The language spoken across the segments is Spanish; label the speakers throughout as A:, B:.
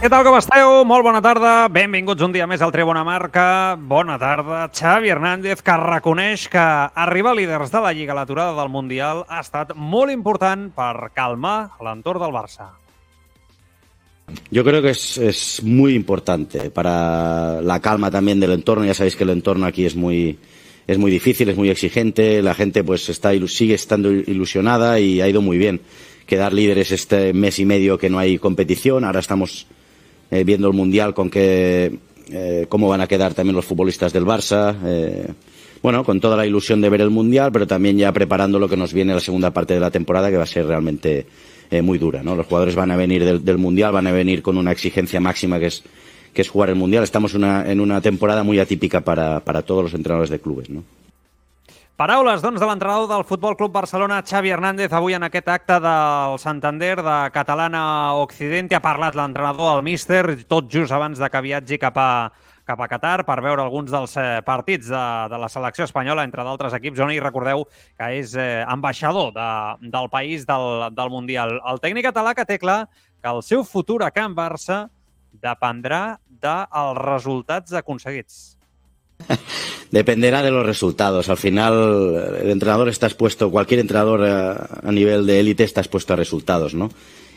A: Què tal, com esteu? Molt bona tarda. Benvinguts un dia més al Tribuna Marca. Bona tarda. Xavi Hernández, que reconeix que arribar líders de la Lliga a l'aturada del Mundial ha estat molt important per calmar l'entorn del Barça.
B: Yo creo que es, es, muy importante para la calma también del entorno. Ya sabéis que el entorno aquí es muy, es muy difícil, es muy exigente. La gente pues está, sigue estando ilusionada y ha ido muy bien. Quedar líderes este mes y medio que no hay competición. Ahora estamos eh, viendo el Mundial con qué, eh, cómo van a quedar también los futbolistas del Barça. Eh, bueno, con toda la ilusión de ver el Mundial, pero también ya preparando lo que nos viene la segunda parte de la temporada, que va a ser realmente muy dura. ¿no? Los jugadores van a venir del, del, Mundial, van a venir con una exigencia máxima que es, que es jugar el Mundial. Estamos una, en una temporada muy atípica para, para todos los entrenadores de clubes. ¿no?
A: Paraules, doncs, de l'entrenador del Futbol Club Barcelona, Xavi Hernández, avui en aquest acte del Santander de Catalana Occidente. Ha parlat l'entrenador del míster, tot just abans de que viatgi cap a, cap a Qatar per veure alguns dels eh, partits de, de la selecció espanyola, entre d'altres equips, on hi recordeu que és eh, ambaixador de, del país del, del Mundial. El tècnic català que té clar que el seu futur a Can Barça dependrà dels resultats aconseguits.
B: Dependerá de los resultados. Al final, el entrenador está expuesto, cualquier entrenador a, a nivel de élite está expuesto a resultados, ¿no?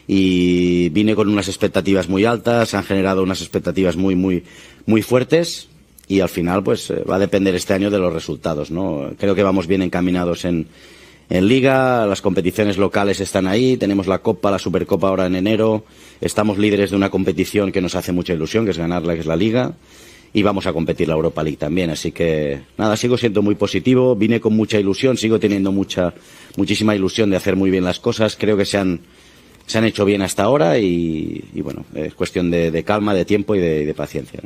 B: Y vine con unas expectativas muy altas, han generado unas expectativas muy, muy, muy fuertes y al final, pues va a depender este año de los resultados, ¿no? Creo que vamos bien encaminados en, en Liga, las competiciones locales están ahí, tenemos la Copa, la Supercopa ahora en enero, estamos líderes de una competición que nos hace mucha ilusión, que es ganarla, que es la Liga y vamos a competir la Europa League también. Así que nada, sigo siendo muy positivo, vine con mucha ilusión, sigo teniendo mucha, muchísima ilusión de hacer muy bien las cosas. Creo que se han, se han hecho bien hasta ahora y, bueno, es cuestión de, de, calma, de tiempo y de, paciencia.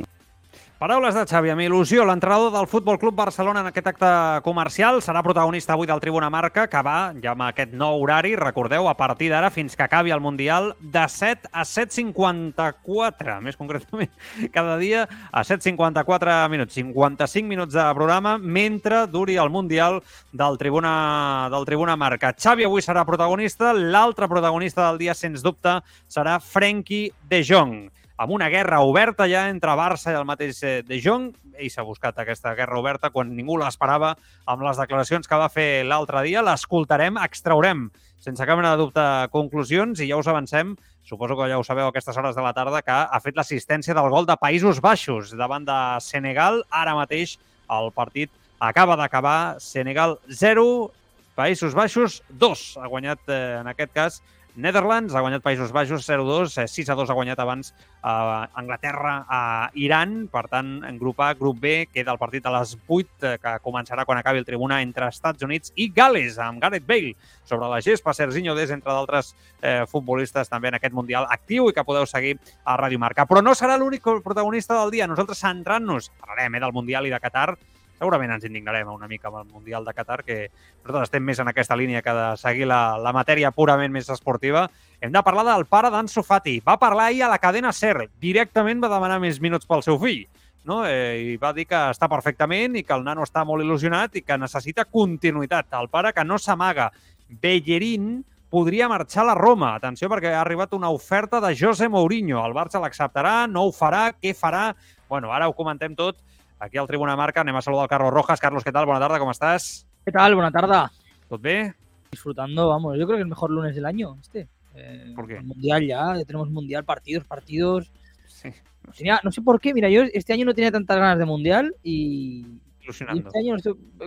A: Paraules de Xavi, amb il·lusió, l'entrenador del Futbol Club Barcelona en aquest acte comercial serà protagonista avui del Tribuna Marca, que va, ja amb aquest nou horari, recordeu, a partir d'ara fins que acabi el Mundial, de 7 a 7.54, més concretament, cada dia a 7.54 minuts, 55 minuts de programa, mentre duri el Mundial del Tribuna, del Tribuna Marca. Xavi avui serà protagonista, l'altre protagonista del dia, sens dubte, serà Frenkie de Jong amb una guerra oberta ja entre Barça i el mateix eh, De Jong. Ell s'ha buscat aquesta guerra oberta quan ningú l'esperava amb les declaracions que va fer l'altre dia. L'escoltarem, extraurem sense cap mena de dubte conclusions i ja us avancem, suposo que ja ho sabeu a aquestes hores de la tarda, que ha fet l'assistència del gol de Països Baixos davant de Senegal. Ara mateix el partit acaba d'acabar. Senegal 0, Països Baixos 2. Ha guanyat, eh, en aquest cas, Netherlands, ha guanyat Països Baixos 0-2, 6-2 ha guanyat abans eh, Anglaterra a Iran, per tant, en grup A, grup B, queda el partit a les 8, eh, que començarà quan acabi el tribuna entre Estats Units i Gales, amb Gareth Bale sobre la gespa, Serginho Des, entre d'altres eh, futbolistes també en aquest Mundial actiu i que podeu seguir a Radio Marca. Però no serà l'únic protagonista del dia. Nosaltres centrant-nos, parlarem eh, del Mundial i de Qatar, segurament ens indignarem una mica amb el Mundial de Qatar, que nosaltres estem més en aquesta línia que de seguir la, la matèria purament més esportiva. Hem de parlar del pare d'Anso Fati. Va parlar ahir a la cadena SER. Directament va demanar més minuts pel seu fill. No? Eh, I va dir que està perfectament i que el nano està molt il·lusionat i que necessita continuïtat. El pare que no s'amaga. Bellerín podria marxar a la Roma. Atenció, perquè ha arribat una oferta de José Mourinho. El Barça l'acceptarà, no ho farà, què farà? Bueno, ara ho comentem tot aquí al Tribuna Marca. Anem a saludar al Carlos Rojas. Carlos, ¿qué tal? Buena tarde, ¿cómo estás?
C: ¿Qué tal? Buena tarde.
A: ¿Tot bé?
C: Disfrutando, vamos, yo creo que el mejor lunes del año, este. Eh,
A: ¿Por qué?
C: el Mundial ya, ya tenemos mundial, partidos, partidos.
A: Sí, no sé,
C: Tenía, no sé por qué, mira, yo este año no tenía tantas ganas de mundial y, este año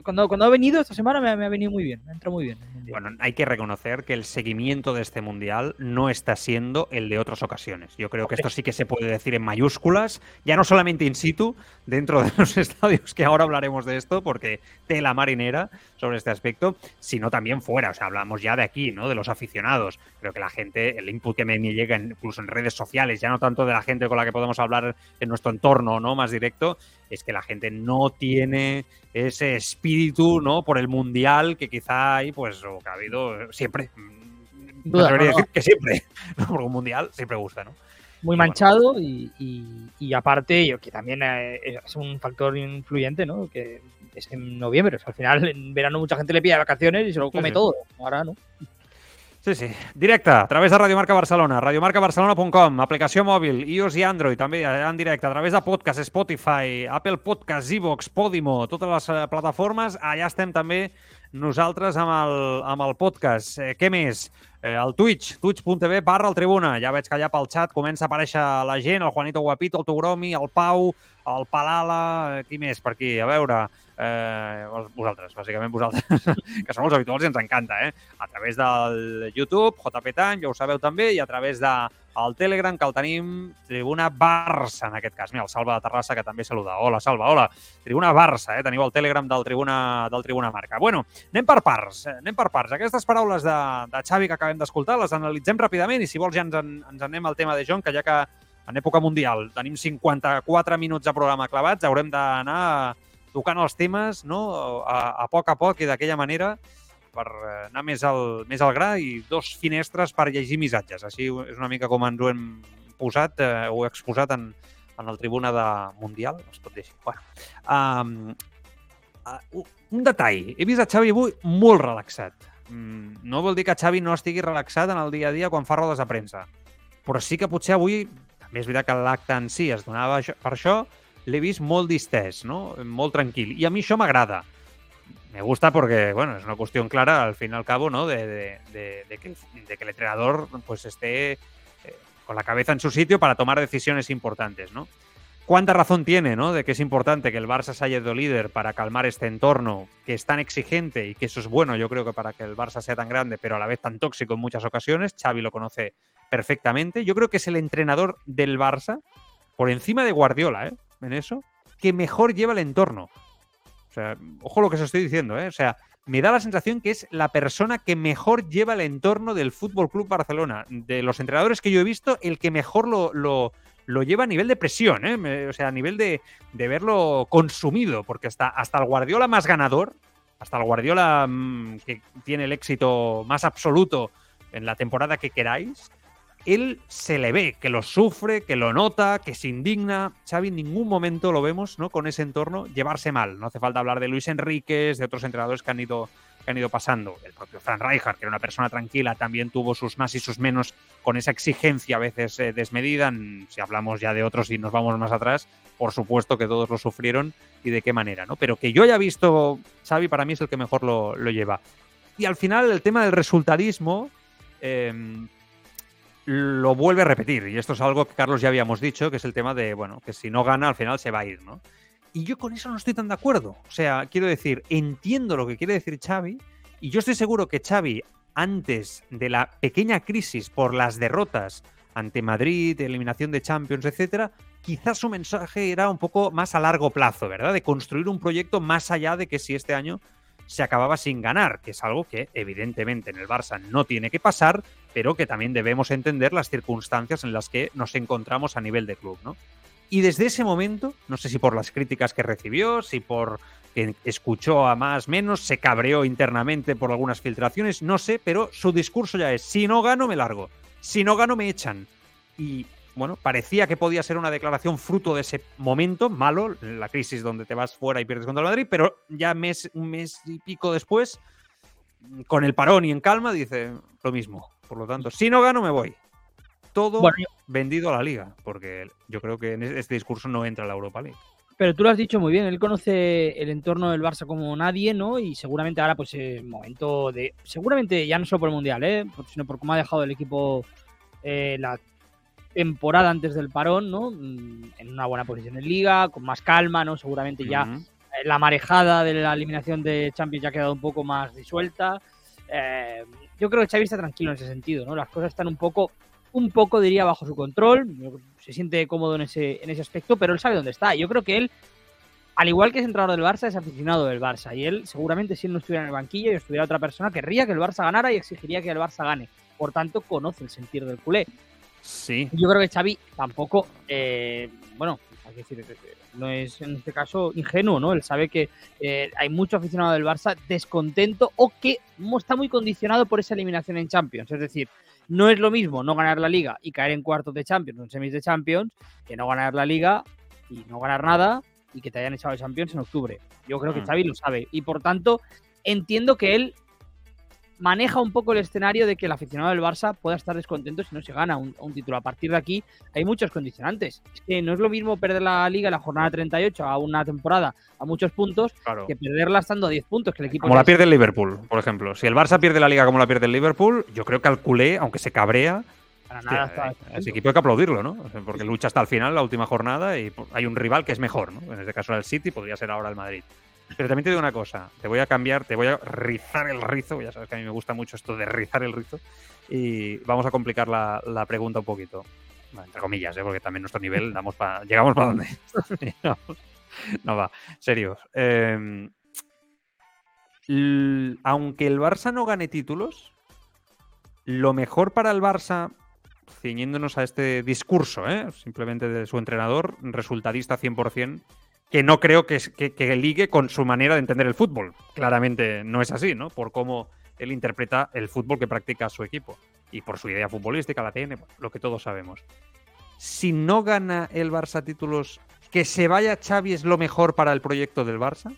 C: cuando, cuando ha venido esta semana me, ha- me ha venido muy bien, me muy bien.
A: Bueno, hay que reconocer que el seguimiento de este mundial no está siendo el de otras ocasiones. Yo creo que esto sí que se puede decir en mayúsculas, ya no solamente in situ, dentro de los estadios, que ahora hablaremos de esto, porque tela marinera sobre este aspecto, sino también fuera. O sea, hablamos ya de aquí, ¿no? De los aficionados. Creo que la gente, el input que me, llega incluso en redes sociales, ya no tanto de la gente con la que podemos hablar en nuestro entorno, ¿no? Más directo, es que la gente no tiene ese espíritu, ¿no? Por el mundial que quizá hay, pues, o que ha habido siempre. Mm, a
C: no, no.
A: decir que siempre, ¿no? porque un mundial siempre gusta, ¿no?
C: Muy manchado y, y- y aparte yo que también eh, es un factor influyente, ¿no? Que es en noviembre, o sea, al final en verano mucha gente le pide vacaciones y se lo come
A: sí.
C: todo. Ahora no.
A: Sí, sí. Directe, a través de Radio Marca Barcelona, radiomarcabarcelona.com, aplicació mòbil, iOS i Android, també en directe, a través de podcast, Spotify, Apple Podcast, Evox, Podimo, totes les eh, plataformes, allà estem també nosaltres amb el, amb el podcast. Eh, què més? Eh, el Twitch, twitch.tv barra el Tribuna. Ja veig que allà pel xat comença a aparèixer la gent, el Juanito Guapito, el Togromi, el Pau, el Palala, eh, qui més per aquí? A veure, eh, vosaltres, bàsicament vosaltres, que som els habituals i ens encanta, eh? A través del YouTube, JP Tan, ja ho sabeu també, i a través de el Telegram, que el tenim Tribuna Barça, en aquest cas. Mira, el Salva de Terrassa, que també saluda. Hola, Salva, hola. Tribuna Barça, eh? Teniu el Telegram del Tribuna, del Tribuna Marca. Bueno, anem per parts, eh? anem per parts. Aquestes paraules de, de Xavi que acabem d'escoltar les analitzem ràpidament i si vols ja ens, en, ens anem al tema de John, que ja que en època mundial tenim 54 minuts de programa clavats, haurem d'anar tocant els temes no? a, a poc a poc i d'aquella manera per eh, anar més al, més al gra i dos finestres per llegir missatges. Així és una mica com ens ho hem posat eh, o exposat en, en el tribuna de Mundial. Es pot dir així. Bueno, um, uh, un detall. He vist a Xavi avui molt relaxat. Mm, no vol dir que Xavi no estigui relaxat en el dia a dia quan fa rodes de premsa. Però sí que potser avui, també és veritat que l'acte en si es donava per això, l'he vist molt distès, no? molt tranquil. I a mi això m'agrada. Me gusta porque, bueno, es una cuestión clara, al fin y al cabo, ¿no? De, de- que el entrenador pues esté eh, con la cabeza en su sitio para tomar decisiones importantes, ¿no? ¿Cuánta razón tiene, ¿no? De que es importante que el Barça se haya ido líder para calmar este entorno que es tan exigente y que eso es bueno, yo creo que para que el Barça sea tan grande, pero a la vez tan tóxico en muchas ocasiones. Xavi lo conoce perfectamente. Yo creo que es el entrenador del Barça, por encima de Guardiola, ¿eh? En eso, que mejor lleva el entorno. O sea, ojo lo que os estoy diciendo, ¿eh? O sea, me da la sensación que es la persona que mejor lleva el entorno del Fútbol Club Barcelona. De los entrenadores que yo he visto, el que mejor lo, lo, lleva a nivel de presión, ¿eh? O sea, a nivel de, de verlo consumido, porque hasta, hasta el Guardiola más ganador, hasta el Guardiola mm, que tiene el éxito más absoluto en la temporada que queráis, él se le ve que lo sufre, que lo nota, que se indigna. Xavi en ningún momento lo vemos ¿no? con ese entorno llevarse mal. No hace falta hablar de Luis Enríquez, de otros entrenadores que han ido que han ido pasando. El propio Fran Rijkaard, que era una persona tranquila, también tuvo sus más y sus menos con esa exigencia a veces eh, desmedida. Si hablamos ya de otros y nos vamos más atrás, por supuesto que todos lo sufrieron y de qué manera, ¿no? Pero que yo haya visto, Xavi para mí es el que mejor lo, lo lleva. Y al final el tema del resultadismo eh, lo vuelve a repetir. Y esto es algo que Carlos ya habíamos dicho, que es el tema de, bueno, que si no gana al final se va a ir, ¿no? Y yo con eso no estoy tan de acuerdo. O sea, quiero decir, entiendo lo que quiere decir Xavi y yo estoy seguro que Xavi, antes de la pequeña crisis por las derrotas ante Madrid, eliminación de Champions, etcétera, quizás su mensaje era un poco más a largo plazo, ¿verdad? De construir un proyecto más allá de que si este año se acababa sin ganar, que es algo que evidentemente en el Barça no tiene que pasar, pero que también debemos entender las circunstancias en las que nos encontramos a nivel de club, ¿no? Y desde ese momento, no sé si por las críticas que recibió, si por que escuchó a más menos, se cabreó internamente por algunas filtraciones, no sé, pero su discurso ya es, si no gano me largo, si no gano me echan. Y bueno, parecía que podía ser una declaración fruto de ese momento malo, la crisis donde te vas fuera y pierdes contra el Madrid, pero ya mes, un mes y pico después, con el parón y en calma, dice lo mismo. Por lo tanto, si no gano me voy. Todo
C: Bueno,
A: vendido a la liga, porque yo creo que en este discurso no entra la Europa League.
C: Pero tú lo has dicho muy bien, él conoce el entorno del Barça como nadie, ¿no? Y seguramente ahora, pues, el momento de. Seguramente ya no solo por el Mundial, ¿eh? Sino por cómo ha dejado el equipo eh, la temporada antes del parón, ¿no? Mm, en una buena posición en Liga, con más calma, ¿no? Seguramente ya eh, la marejada de la eliminación de Champions ya ha quedado un poco más disuelta. Eh, yo creo que Xavi está tranquilo en ese sentido, ¿no? Las cosas están un poco, un poco diría, bajo su control. Se siente cómodo en ese, en ese aspecto, pero él sabe dónde está. Yo creo que él, al igual que es entrenador del Barça, es aficionado del Barça. Y él, seguramente, si él no estuviera en el banquillo y estuviera otra persona, querría que el Barça ganara y exigiría que el Barça gane. Por tanto, conoce el sentir del culé.
A: Sí.
C: Yo creo que Xavi tampoco, eh, bueno, hay que decir, que no es en este caso ingenuo, ¿no? Él sabe que eh, hay mucho aficionado del Barça descontento o que está muy condicionado por esa eliminación en Champions. Es decir, no es lo mismo no ganar la Liga y caer en cuartos de Champions o en semis de Champions que no ganar la Liga y no ganar nada y que te hayan echado de Champions en octubre. Yo creo que
A: Mm.
C: Xavi lo sabe y por tanto entiendo que él maneja un poco el escenario de que el aficionado del Barça pueda estar descontento si no se gana un, un título. A partir de aquí hay muchos condicionantes. Es que no es lo mismo perder la liga en la jornada 38 a una temporada a muchos puntos
A: Claro.
C: que perderla estando a 10 puntos, que el equipo
A: Como la pierde el Liverpool, por ejemplo. Si el Barça pierde la liga como la pierde el Liverpool, yo creo que al culé, aunque se cabrea,
C: para nada
A: eh, ese equipo hay que aplaudirlo, ¿no? Porque lucha hasta el final, la última jornada, y hay un rival que es mejor, ¿no? En este caso era el City, podría ser ahora el Madrid. Pero también te digo una cosa, te voy a cambiar, te voy a rizar el rizo, ya sabes que a mí me gusta mucho esto de rizar el rizo, y vamos a complicar la, la pregunta un poquito. Entre comillas, ¿eh? porque también nuestro nivel damos pa- llegamos para donde. Llegamos. no va, serios. L- aunque el Barça no gane títulos, lo mejor para el Barça, ciñéndonos a este discurso, ¿eh? simplemente de su entrenador, resultadista 100%, que no creo que, que, que ligue con su manera de entender el fútbol. Claramente no es así, ¿no? Por cómo él interpreta el fútbol que practica su equipo y por su idea futbolística, la tiene, lo que todos sabemos. Si no gana el Barça títulos, que se vaya Xavi es lo mejor para el proyecto del Barça.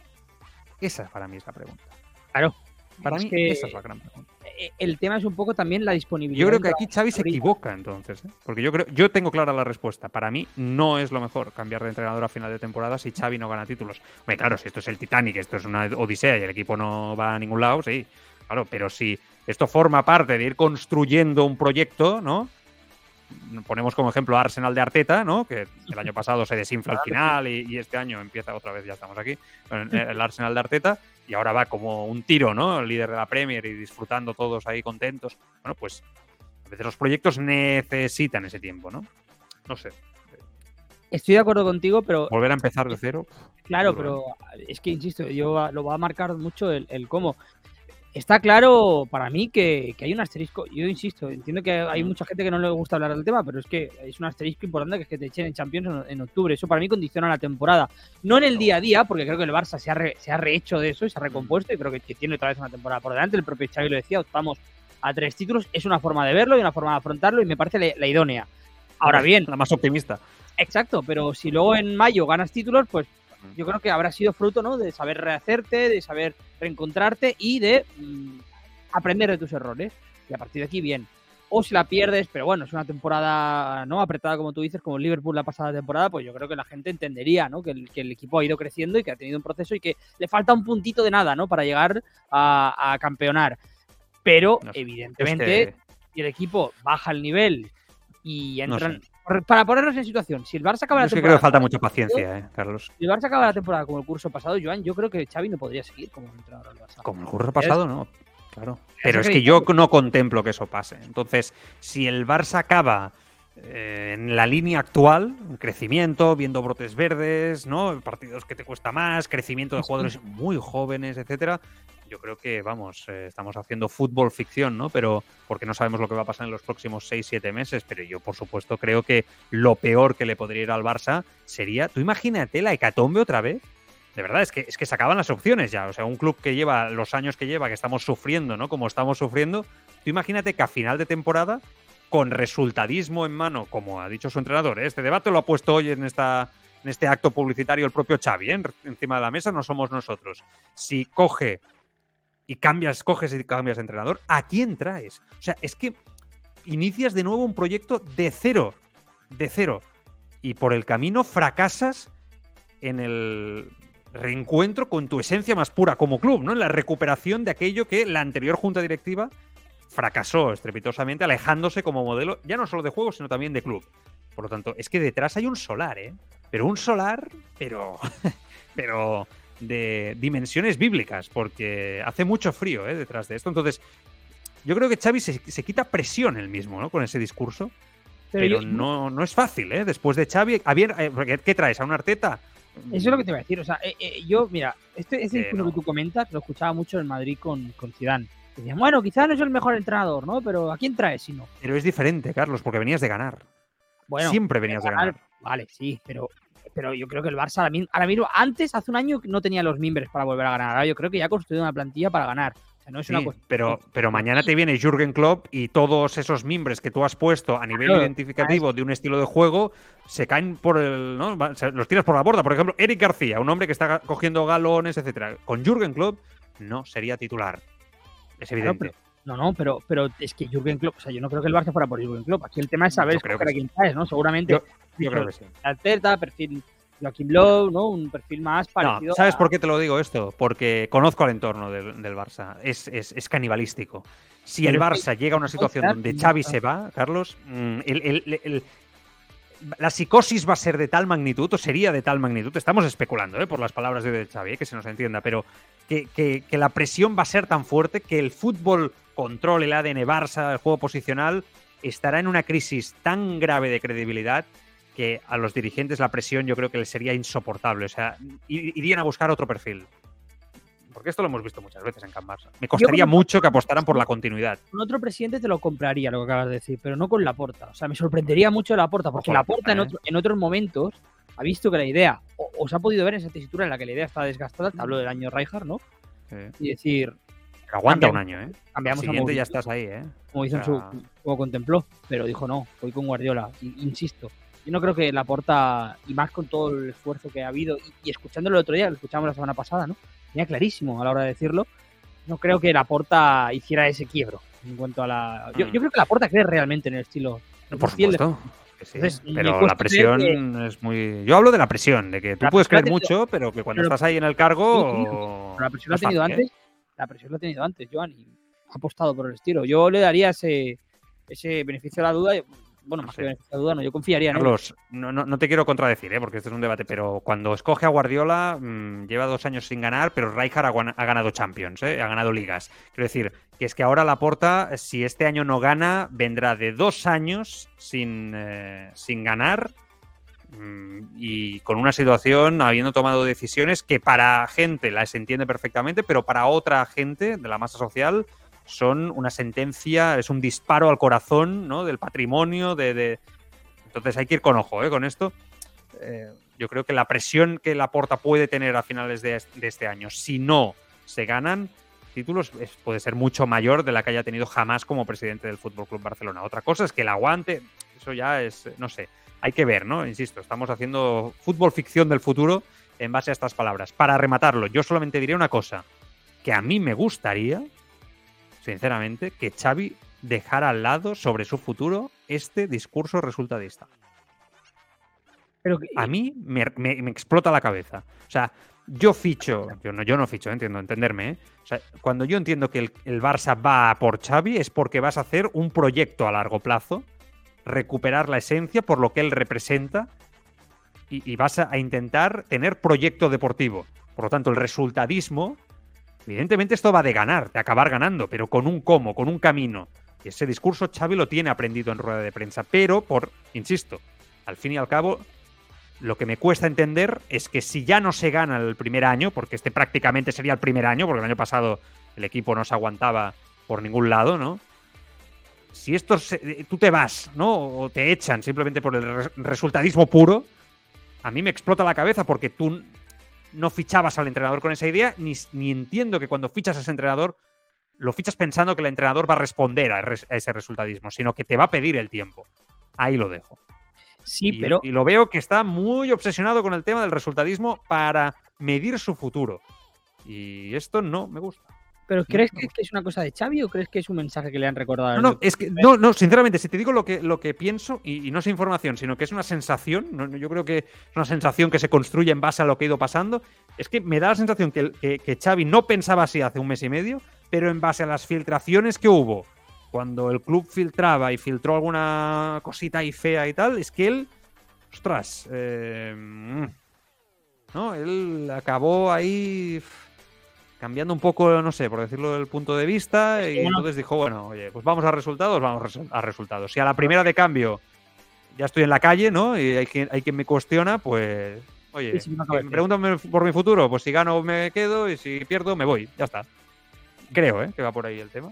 A: Esa para mí es la pregunta.
C: Claro.
A: Para
C: Es
A: mí
C: que-
A: esa es la gran pregunta.
C: Eh, El tema es un poco también la disponibilidad.
A: Yo creo que aquí Xavi se equivoca entonces, ¿eh? porque yo creo, yo tengo clara la respuesta. Para mí no es lo mejor cambiar de entrenador a final de temporada si Xavi no gana títulos. Claro, si esto es el Titanic, esto es una odisea y el equipo no va a ningún lado, sí, claro, pero si esto forma parte de ir construyendo un proyecto, ¿no? Ponemos como ejemplo a Arsenal de Arteta, ¿no? Que el año pasado se desinfla al final y, y este año empieza otra vez, ya estamos aquí, el Arsenal de Arteta y ahora va como un tiro, ¿no? El líder de la Premier y disfrutando todos ahí contentos. Bueno, pues a veces los proyectos necesitan ese tiempo, ¿no? No sé.
C: Estoy de acuerdo contigo, pero
A: Volver a empezar de cero.
C: Claro, pero es que insisto, yo lo va a marcar mucho el, el cómo. Está claro para mí que, que hay un asterisco. Yo insisto, entiendo que hay mucha gente que no le gusta hablar del tema, pero es que es un asterisco importante que es que te echen en Champions en, octubre. Eso para mí condiciona la temporada. No en el día a día, porque creo que el Barça se ha, re- se ha rehecho de eso y se ha recompuesto y creo que, que tiene otra vez una temporada por delante. El propio Xavi lo decía, estamos a tres títulos. Es una forma de verlo y una forma de afrontarlo y me parece la, la idónea. Ahora bien,
A: La más optimista.
C: Exacto, pero si luego en mayo ganas títulos, pues yo creo que habrá sido fruto, ¿no? De saber rehacerte, de saber reencontrarte y de mm, aprender de tus errores. Y a partir de aquí, bien. O si la pierdes, pero bueno, es una temporada no apretada, como tú dices, como Liverpool la pasada temporada, pues yo creo que la gente entendería, ¿no? Que el, que el equipo ha ido creciendo y que ha tenido un proceso y que le falta un puntito de nada, ¿no? Para llegar a, a campeonar. Pero,
A: No sé,
C: evidentemente, si el equipo baja el nivel y
A: No
C: entran.
A: sé.
C: Para ponernos en situación, si el Barça acaba
A: yo
C: la temporada.
A: creo que falta mucha paciencia, ¿eh, Carlos?
C: Si el Barça acaba la temporada como el curso pasado, Joan, yo creo que Xavi no podría seguir como entrenador del Barça.
A: Como el curso pasado, no. Claro. Pero es que yo no contemplo que eso pase. Entonces, si el Barça acaba eh, en la línea actual, crecimiento, viendo brotes verdes, ¿no? Partidos que te cuesta más, crecimiento de
C: Sí.
A: jugadores muy jóvenes, etcétera. Yo creo que, vamos, eh, estamos haciendo fútbol ficción, ¿no? Pero porque no sabemos lo que va a pasar en los próximos 6-7 meses. Pero yo, por supuesto, creo que lo peor que le podría ir al Barça sería. Tú imagínate la hecatombe otra vez. De verdad, es que, es que se acaban las opciones ya. O sea, un club que lleva los años que lleva, que estamos sufriendo, ¿no? Como estamos sufriendo. Tú imagínate que a final de temporada, con resultadismo en mano, como ha dicho su entrenador, ¿eh? este debate lo ha puesto hoy en, esta, en este acto publicitario el propio Xavi, ¿eh? encima de la mesa, no somos nosotros. Si coge y cambias, coges y cambias de entrenador, ¿a quién traes? O sea, es que inicias de nuevo un proyecto de cero, de cero. Y por el camino fracasas en el reencuentro con tu esencia más pura como club, ¿no? En la recuperación de aquello que la anterior junta directiva fracasó estrepitosamente, alejándose como modelo ya no solo de juego, sino también de club. Por lo tanto, es que detrás hay un solar, ¿eh? Pero un solar, pero, pero de dimensiones bíblicas, porque hace mucho frío ¿eh? detrás de esto. Entonces, yo creo que Xavi se, se quita presión él mismo, ¿no? Con ese discurso. Pero, no, no es fácil, ¿eh? Después de Xavi, eh, ¿qué traes? ¿A un Arteta?
C: Eso es lo que te voy a decir. O sea, eh, eh, yo, mira, este, este discurso que tú comentas lo escuchaba mucho en Madrid con, con Zidane. Decían, bueno, quizás no es el mejor entrenador, ¿no? Pero ¿a quién traes si no?
A: Pero es diferente, Carlos, porque venías de ganar. Bueno, Siempre venías de ganar.
C: Vale, sí, pero, pero yo creo que el Barça ahora mismo, antes, hace un año, no tenía los mimbres para volver a ganar. Ahora yo creo que ya ha construido una plantilla para ganar
A: pero, pero mañana te viene Jürgen Klopp y todos esos mimbres que tú has puesto a nivel identificativo de un estilo de juego se caen por el. ¿no? Los tiras por la borda. Por ejemplo, Eric García, un hombre que está cogiendo galones, etcétera. Con Jürgen Klopp no sería titular. Es evidente.
C: No, no, pero, pero es que Jürgen Klopp, o sea, yo no creo que el Barça fuera por Jürgen Klopp. Aquí el tema es saber creo que quién traes, ¿no? Seguramente.
A: Yo, creo que sí.
C: perfil Joaquim Lowe, ¿no? Un perfil más parecido.
A: ¿Sabes por qué te lo digo esto? Porque conozco el entorno del, Barça. Es, canibalístico. Si el Barça llega a una situación donde Xavi se va, Carlos, mm, la psicosis va a ser de tal magnitud, o sería de tal magnitud, estamos especulando ¿eh? por las palabras de Xavi, ¿eh? que se nos entienda, pero que, la presión va a ser tan fuerte que el fútbol control, el ADN Barça, el juego posicional, estará en una crisis tan grave de credibilidad que a los dirigentes la presión yo creo que les sería insoportable. O sea, irían a buscar otro perfil. Porque esto lo hemos visto muchas veces en Can Barça. Me costaría mucho que apostaran por la continuidad.
C: Con otro presidente te lo compraría, lo que acabas de decir, pero no con Laporta. O sea, me sorprendería mucho Laporta, porque Laporta en, ¿eh? en otros momentos ha visto que la idea, o, se ha podido ver en esa tesitura en la que la idea está desgastada, te hablo del año Rijkaard, ¿no? Y decir...
A: aguanta un año, ¿eh?
C: Cambiamos
A: siguiente ya estás ahí, ¿eh?
C: Como hizo en su... Como contempló, pero dijo no, voy con Guardiola. insisto, yo no creo que la porta, y más con todo el esfuerzo que ha habido, y, escuchándolo el otro día, lo escuchamos la semana pasada, ¿no? Tenía clarísimo a la hora de decirlo. No creo que la porta hiciera ese quiebro en cuanto a la. Yo, creo que la porta cree realmente en el estilo.
A: Por supuesto. pero la presión es muy. Yo hablo de la presión, de que tú puedes creer mucho, pero que cuando estás ahí en el cargo.
C: la presión lo ha tenido antes. La presión lo ha tenido antes, Joan, y ha apostado por el estilo. Yo le daría ese, ese beneficio a la duda bueno, más que duda, no, yo confiaría en
A: Carlos, No, no, te quiero contradecir, ¿eh? porque este es un debate, pero cuando escoge a Guardiola, mm, lleva dos años sin ganar, pero Rijkaard ha, ganado Champions, ¿eh? ha ganado ligas. Quiero decir, que es que ahora la porta, si este año no gana, vendrá de dos años sin, eh, sin ganar mm, y con una situación habiendo tomado decisiones que para gente las entiende perfectamente, pero para otra gente de la masa social son una sentencia, es un disparo al corazón ¿no? del patrimonio, de, Entonces hay que ir con ojo ¿eh? con esto. Eh, yo creo que la presión que la Porta puede tener a finales de, este año, si no se ganan títulos, puede ser mucho mayor de la que haya tenido jamás como presidente del Fútbol Club Barcelona. Otra cosa es que el aguante, eso ya es, no sé, hay que ver, ¿no? Insisto, estamos haciendo fútbol ficción del futuro en base a estas palabras. Para rematarlo, yo solamente diré una cosa, que a mí me gustaría, sinceramente, que Xavi dejara al lado sobre su futuro este discurso resultadista. Pero a mí me, explota la cabeza. O sea, yo ficho, yo no, yo no ficho, eh, entiendo, entenderme. ¿eh? O sea, cuando yo entiendo que el, el, Barça va por Xavi es porque vas a hacer un proyecto a largo plazo, recuperar la esencia por lo que él representa y, y vas a intentar tener proyecto deportivo. Por lo tanto, el resultadismo Evidentemente esto va de ganar, de acabar ganando, pero con un cómo, con un camino. Y ese discurso Xavi lo tiene aprendido en rueda de prensa, pero por, insisto, al fin y al cabo, lo que me cuesta entender es que si ya no se gana el primer año, porque este prácticamente sería el primer año, porque el año pasado el equipo no se aguantaba por ningún lado, ¿no? Si esto tú te vas, ¿no? O te echan simplemente por el resultadismo puro, a mí me explota la cabeza porque tú no fichabas al entrenador con esa idea, ni, entiendo que cuando fichas a ese entrenador lo fichas pensando que el entrenador va a responder a, ese resultadismo, sino que te va a pedir el tiempo. Ahí lo dejo.
C: Sí,
A: y,
C: pero.
A: Y lo veo que está muy obsesionado con el tema del resultadismo para medir su futuro. Y esto no me gusta.
C: ¿Pero crees que, es una cosa de Xavi o crees que es un mensaje que le han recordado?
A: No, no, es que, no, no, sinceramente, si te digo lo que, lo que pienso, y, no es información, sino que es una sensación, yo creo que es una sensación que se construye en base a lo que ha ido pasando, es que me da la sensación que, que, Xavi no pensaba así hace un mes y medio, pero en base a las filtraciones que hubo, cuando el club filtraba y filtró alguna cosita ahí fea y tal, es que él, ostras, eh, mm, ¿no? Él acabó ahí cambiando un poco, no sé, por decirlo del punto de vista, y entonces dijo, bueno, oye, pues vamos a resultados, vamos a resultados. Si a la primera de cambio ya estoy en la calle, ¿no? Y hay quien, hay quien me cuestiona, pues, oye, me preguntan por mi futuro, pues si gano me quedo y si pierdo me voy, ya está. Creo, ¿eh? Que va por ahí el tema.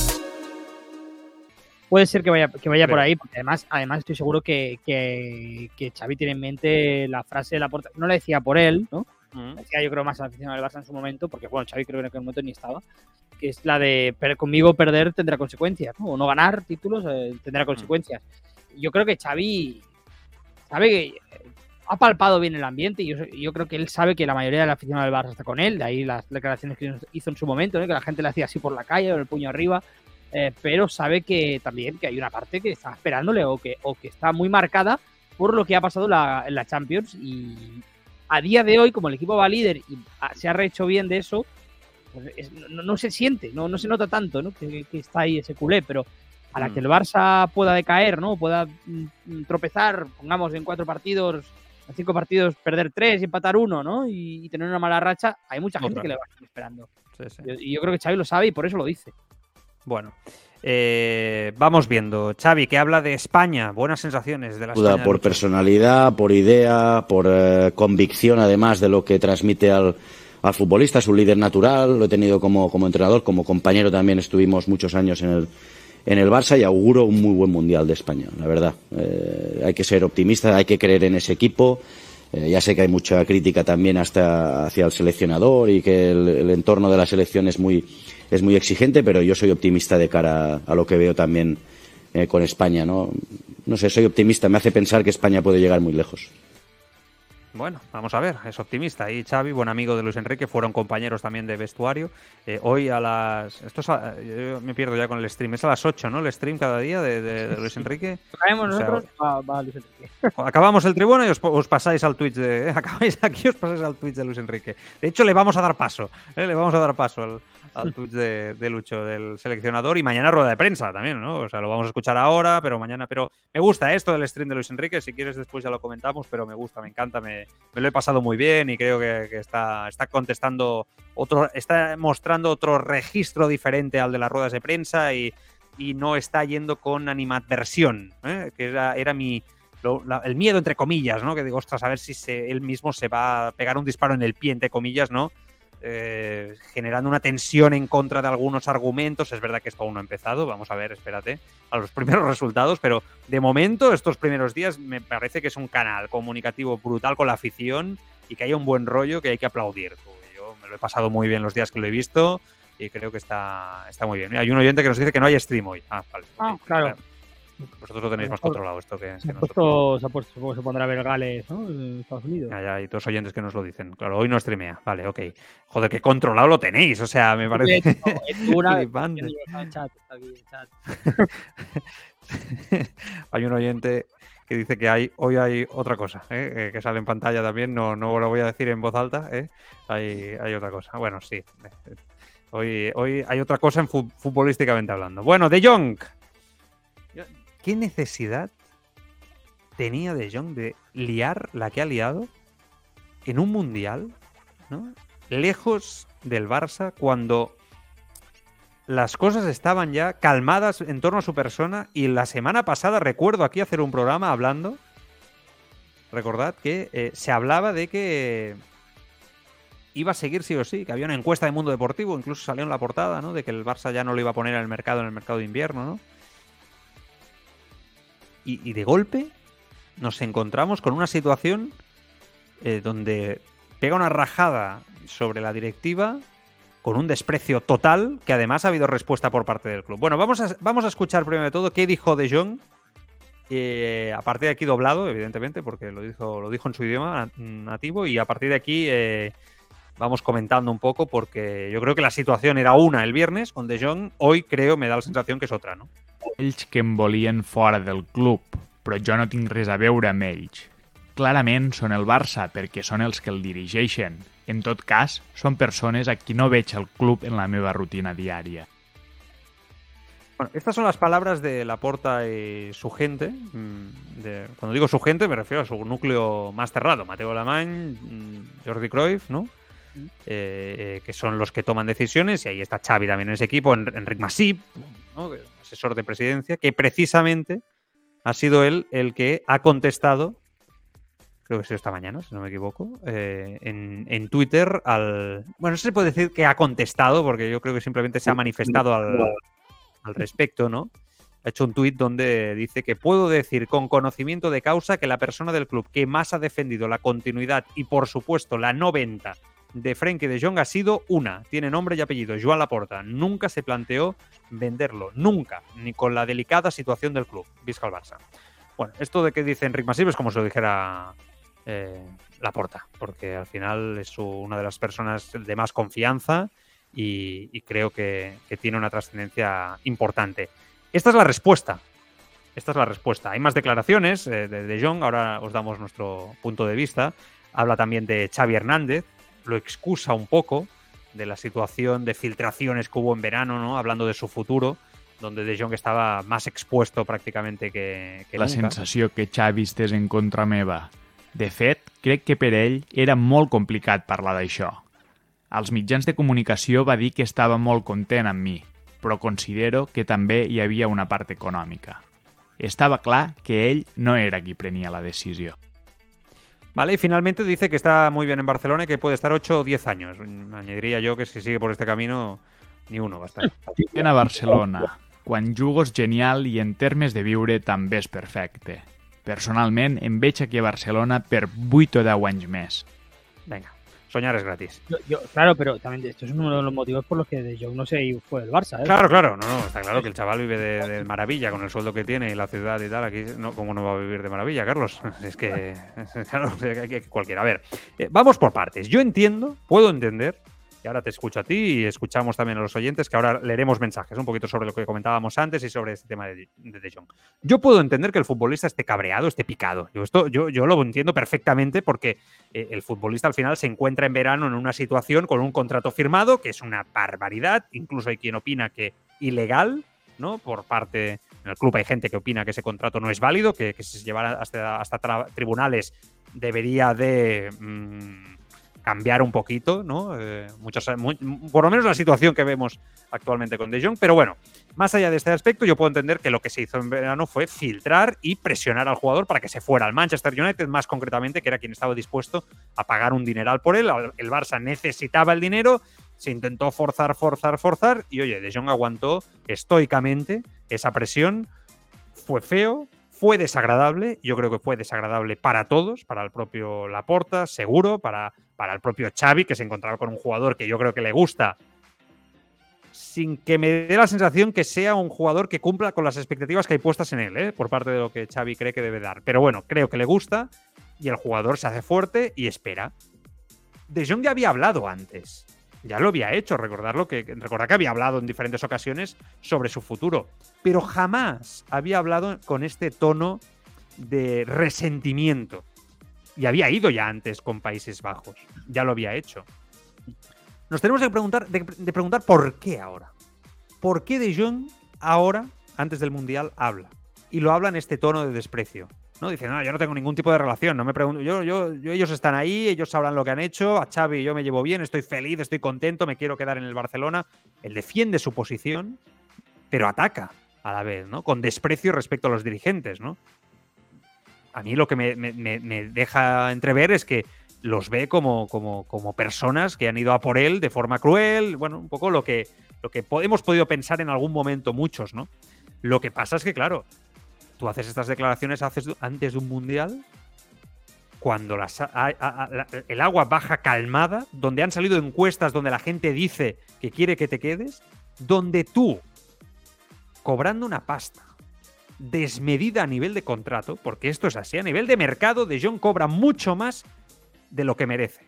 C: puede ser que vaya, que vaya por ahí, porque además, además estoy seguro que, que, Xavi tiene en mente la frase de la puerta. No la decía por él, ¿no? Decía yo creo más a la afición del Barça en su momento, porque bueno, Xavi creo que en aquel momento ni estaba, que es la de conmigo perder tendrá consecuencias, ¿no? O no ganar títulos eh, tendrá consecuencias. Yo creo que Xavi sabe que ha palpado bien el ambiente y yo, yo, creo que él sabe que la mayoría de la afición del Barça está con él, de ahí las declaraciones que hizo en su momento, que la gente le hacía así por la calle, con el puño arriba, eh, pero sabe que también que hay una parte que está esperándole o que, o que está muy marcada por lo que ha pasado en la Champions y a día de hoy, como el equipo va líder y se ha rehecho bien de eso, pues no, se siente, no, no se nota tanto ¿no? que, está ahí ese culé, pero a la mm. que el Barça pueda decaer, ¿no? pueda mm, tropezar, pongamos en cuatro partidos, en cinco partidos perder tres y empatar uno, ¿no? Y, tener una mala racha, hay mucha gente que le va a estar esperando. Y yo creo que Xavi lo sabe y por eso lo dice.
A: Bueno, eh, vamos viendo. Xavi, que habla de España. Buenas sensaciones de la España
B: Por personalidad, por idea, por eh, convicción, además de lo que transmite al, al futbolista, es un líder natural. Lo he tenido como, como entrenador, como compañero también estuvimos muchos años en el, en el Barça y auguro un muy buen mundial de España, la verdad. Eh, hay que ser optimista, hay que creer en ese equipo. ya sé que hay mucha crítica también hasta hacia el seleccionador y que el entorno de la selección es muy es muy exigente, pero yo soy optimista de cara a lo que veo también eh, con España, ¿no? No sé, soy optimista, me hace pensar que España puede llegar muy lejos.
A: Bueno, vamos a ver, es optimista. Y Xavi, buen amigo de Luis Enrique, fueron compañeros también de vestuario. Eh, hoy a las. Esto yo me pierdo ya con el stream. Es a las 8, ¿no? El stream cada día de, Luis Enrique.
C: nosotros, Luis Enrique.
A: Acabamos el tribuna y os, pasáis al Twitch de. acabáis aquí os pasáis al Twitch de Luis Enrique. De hecho, le vamos a dar paso. ¿eh? Le vamos a dar paso al, al Twitch de, Lucho, del seleccionador, y mañana rueda de prensa también, ¿no? O sea, lo vamos a escuchar ahora, pero mañana. Pero me gusta esto del stream de Luis Enrique, si quieres después ya lo comentamos, pero me gusta, me encanta, me, lo he pasado muy bien y creo que, está, está contestando otro, está mostrando otro registro diferente al de las ruedas de prensa y, no está yendo con animadversión, ¿eh? que era, era mi. el miedo, entre comillas, ¿no? Que digo, ostras, a ver si él mismo se va a pegar un disparo en el pie, entre comillas, ¿no? Eh, generando una tensión en contra de algunos argumentos. Es verdad que esto aún no ha empezado, vamos a ver, espérate, a los primeros resultados, pero de momento, estos primeros días, me parece que es un canal comunicativo brutal con la afición y que hay un buen rollo que hay que aplaudir. Yo me lo he pasado muy bien los días que lo he visto y creo que está, está muy bien. Hay un oyente que nos dice que no hay stream hoy. Ah, vale.
C: Ah, claro.
A: Vosotros lo tenéis más controlado esto que,
C: se, puesto, se, ha puesto, supongo que se pondrá a ver Gales, ¿no? En Estados Unidos.
A: Ya, ya, hay dos oyentes que nos lo dicen. Claro, hoy no streamea. Vale, ok. Joder, qué controlado lo tenéis. O sea, me parece. hay un oyente que dice que hay hoy hay otra cosa, ¿eh? Eh, que sale en pantalla también. No, no lo voy a decir en voz alta. ¿eh? Hay, hay otra cosa. Bueno, sí. Hoy, hoy hay otra cosa en futbolísticamente hablando. Bueno, De Jong ¿Qué necesidad tenía De Jong de liar la que ha liado en un mundial, ¿no? lejos del Barça, cuando las cosas estaban ya calmadas en torno a su persona y la semana pasada recuerdo aquí hacer un programa hablando, recordad que eh, se hablaba de que iba a seguir sí o sí, que había una encuesta de Mundo Deportivo, incluso salió en la portada, ¿no? De que el Barça ya no lo iba a poner el mercado en el mercado de invierno, ¿no? Y, de golpe nos encontramos con una situación eh, donde pega una rajada sobre la directiva con un desprecio total, que además ha habido respuesta por parte del club. Bueno, vamos a, vamos a escuchar primero de todo qué dijo De Jong, eh, a partir de aquí doblado, evidentemente, porque lo dijo, lo dijo en su idioma nativo, y a partir de aquí eh, vamos comentando un poco, porque yo creo que la situación era una el viernes con De Jong, hoy creo, me da la sensación que és otra, no?
D: Ells que em volien fora del club, però jo no tinc res a veure amb ells. Clarament són el Barça perquè són els que el dirigeixen. En tot cas, són persones a qui no veig al club en la meva rutina diària.
A: Bueno, estas son las palabras de Laporta y su gente. mm, de- cuando digo su gente, me refiero a su núcleo más cerrado. Mateo Alemán, mm, Jordi Cruyff, ¿no? Eh, eh, que son los que toman decisiones. Y ahí está Xavi también en ese equipo, En- Enric Masip, ¿no? Es asesor de presidencia, que precisamente ha sido él el que ha contestado, creo que sido esta mañana, si no me equivoco, eh, en, en Twitter al... Bueno, no se puede decir que ha contestado, porque yo creo que simplemente se ha manifestado al, al respecto, ¿no? Ha hecho un tuit donde dice que puedo decir con conocimiento de causa que la persona del club que más ha defendido la continuidad y, por supuesto, la no venta de Frenkie de Jong ha sido una. Tiene nombre y apellido, Joan Laporta. Nunca se planteó venderlo, nunca, ni con la delicada situación del club. Visca al Barça. Bueno, esto de que dice Enric Masip es como si lo dijera eh, Laporta, porque al final es una de las personas de más confianza y, creo que, que tiene una trascendencia importante. Esta es la respuesta. Esta es la respuesta. Hay más declaraciones eh, de, de Jong, ahora os damos nuestro punto de vista. Habla también de Xavi Hernández, lo excusa un poco de la situación de filtraciones que hubo en verano, ¿no? hablando de su futuro, donde De Jong estaba más expuesto prácticamente que, que
D: La
A: nunca.
D: sensació que Xavi estés en contra meva. De fet, crec que per ell era molt complicat parlar d'això. Als mitjans de comunicació va dir que estava molt content amb mi, però considero que també hi havia una part econòmica. Estava clar que ell no era qui prenia la decisió.
A: Vale, y finalmente dice que está muy bien en Barcelona y que puede estar 8 o 10 años. Añadiría yo que si sigue por este camino, ni uno va a estar.
D: Ben a Barcelona. Quan jugo és genial i en termes de viure també és perfecte. Personalment, em veig aquí a Barcelona per 8 o 10 anys més.
A: Venga, soñar es gratis.
C: Yo- yo- claro, pero también esto es uno de los motivos por los que De Jong no se fue del Barça. ¿eh?
A: Claro, claro, no, no, está claro que el chaval vive de, de maravilla con el sueldo que tiene y la ciudad y tal. Aquí, no, ¿cómo no va a vivir de maravilla, Carlos? Es que, claro, que- que cualquiera. A ver, eh, vamos por partes. Yo entiendo, puedo entender, y ahora te escucho a ti y escuchamos también a los oyentes, que ahora leeremos mensajes un poquito sobre lo que comentábamos antes y sobre este tema de, de Jong. Yo puedo entender que el futbolista esté cabreado, esté picado. Yo, esto, yo, yo lo entiendo perfectamente porque eh, el futbolista al final se encuentra en verano en una situación con un contrato firmado, que es una barbaridad. Incluso hay quien opina que ilegal, ¿no? Por parte del club hay gente que opina que ese contrato no es válido, que, que si se llevara hasta, hasta tribunales debería de mm, cambiar un poquito, ¿no? Eh, muchas, mu- por lo menos la situación que vemos actualmente con De Jong. Pero bueno, más allá de este aspecto, yo puedo entender que lo que se hizo en verano fue filtrar y presionar al jugador para que se fuera al Manchester United, más concretamente, que era quien estaba dispuesto a pagar un dineral por él. El Barça necesitaba el dinero, se intentó forzar, forzar, forzar, y oye, De Jong aguantó estoicamente esa presión. Fue feo, fue desagradable, yo creo que fue desagradable para todos, para el propio Laporta, seguro, para, para el propio Xavi, que se encontraba con un jugador que yo creo que le gusta, sin que me dé la sensación que sea un jugador que cumpla con las expectativas que hay puestas en él, ¿eh? por parte de lo que Xavi cree que debe dar. Pero bueno, creo que le gusta y el jugador se hace fuerte y espera. De Jong ya había hablado antes. Ya lo había hecho, recordarlo que recordar que había hablado en diferentes ocasiones sobre su futuro, pero jamás había hablado con este tono de resentimiento. Y había ido ya antes con Países Bajos, ya lo había hecho. Nos tenemos que preguntar de, de preguntar por qué ahora. ¿Por qué De Jong ahora, antes del Mundial, habla? Y lo habla en este tono de desprecio. ¿No? Dice, no, yo no tengo ningún tipo de relación, no me pregunto, yo, yo, ellos están ahí, ellos sabrán lo que han hecho, a Xavi yo me llevo bien, estoy feliz, estoy contento, me quiero quedar en el Barcelona. Él defiende su posición, pero ataca a la vez, ¿no? Con desprecio respecto a los dirigentes, ¿no? A mí lo que me, me, me deja entrever es que los ve como, como, como personas que han ido a por él de forma cruel, bueno, un poco lo que, lo que hemos podido pensar en algún momento muchos, ¿no? Lo que pasa es que, claro, tú haces estas declaraciones haces, antes de un mundial, cuando el agua baja calmada, donde han salido encuestas donde la gente dice que quiere que te quedes, donde tú, cobrando una pasta desmedida a nivel de contrato, porque esto es así, a nivel de mercado, De Jong cobra mucho más de lo que merece.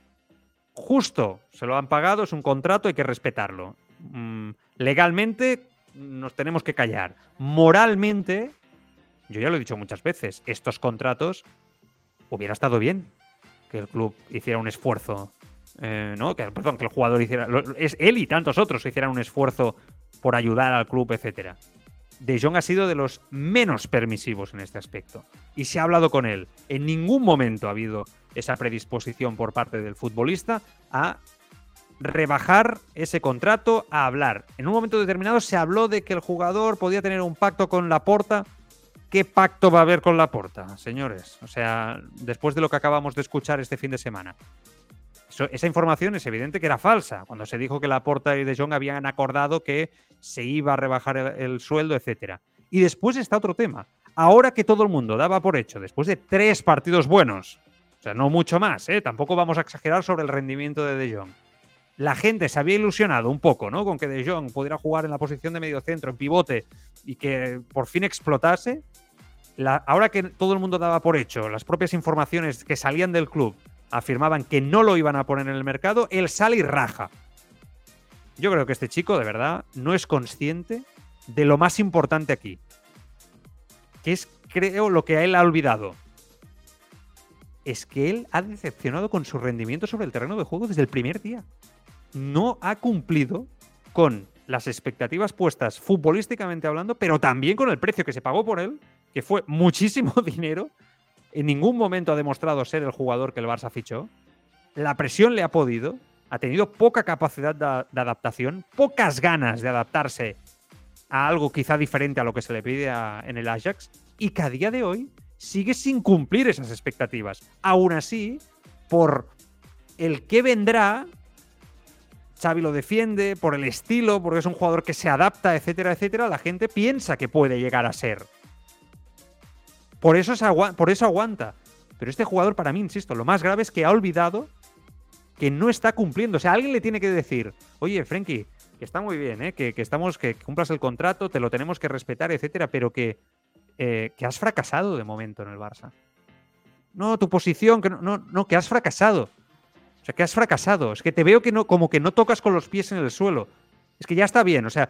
A: Justo, se lo han pagado, es un contrato, hay que respetarlo. Mm, legalmente nos tenemos que callar. Moralmente, yo ya lo he dicho muchas veces, estos contratos hubiera estado bien que el club hiciera un esfuerzo, eh, ¿no? Que, perdón, que el jugador hiciera, es él y tantos otros hicieran un esfuerzo por ayudar al club, etcétera. De Jong ha sido de los menos permisivos en este aspecto. Y se ha hablado con él. En ningún momento ha habido esa predisposición por parte del futbolista a rebajar ese contrato, a hablar. En un momento determinado se habló de que el jugador podía tener un pacto con la porta. ¿Qué pacto va a haber con la porta, señores? O sea, después de lo que acabamos de escuchar este fin de semana. esa información es evidente que era falsa, cuando se dijo que la porta y De Jong habían acordado que se iba a rebajar el, el sueldo, etc. Y después está otro tema. Ahora que todo el mundo daba por hecho, después de tres partidos buenos, o sea, no mucho más, ¿eh? Tampoco vamos a exagerar sobre el rendimiento de De Jong. La gente se había ilusionado un poco, ¿no? Con que De Jong pudiera jugar en la posición de medio centro, en pivote, y que por fin explotase. Ahora que todo el mundo daba por hecho, las propias informaciones que salían del club afirmaban que no lo iban a poner en el mercado, él sale y raja. Yo creo que este chico, de verdad, no es consciente de lo más importante aquí. Que es, creo, lo que a él ha olvidado es que él ha decepcionado con su rendimiento sobre el terreno de juego desde el primer día. No ha cumplido con las expectativas puestas futbolísticamente hablando, pero también con el precio que se pagó por él, que fue muchísimo dinero. En ningún momento ha demostrado ser el jugador que el Barça fichó. La presión le ha podido, ha tenido poca capacidad de, adaptación, pocas ganas de adaptarse a algo quizá diferente a lo que se le pide en el Ajax, y que a día de hoy sigue sin cumplir esas expectativas. Aún así, por el que vendrá, Xavi lo defiende, por el estilo, porque es un jugador que se adapta, etcétera, etcétera, la gente piensa que puede llegar a ser. Por eso, por eso aguanta. Pero este jugador, para mí, insisto, lo más grave es que ha olvidado que no está cumpliendo. O sea, alguien le tiene que decir, oye, Frenkie, que está muy bien, ¿eh? que, que, estamos, que cumplas el contrato, te lo tenemos que respetar, etcétera, pero que eh, que has fracasado de momento en el Barça. No, tu posición, que no, no, que has fracasado. O sea, que has fracasado. Es que te veo que no, como que no tocas con los pies en el suelo. Es que ya está bien. O sea,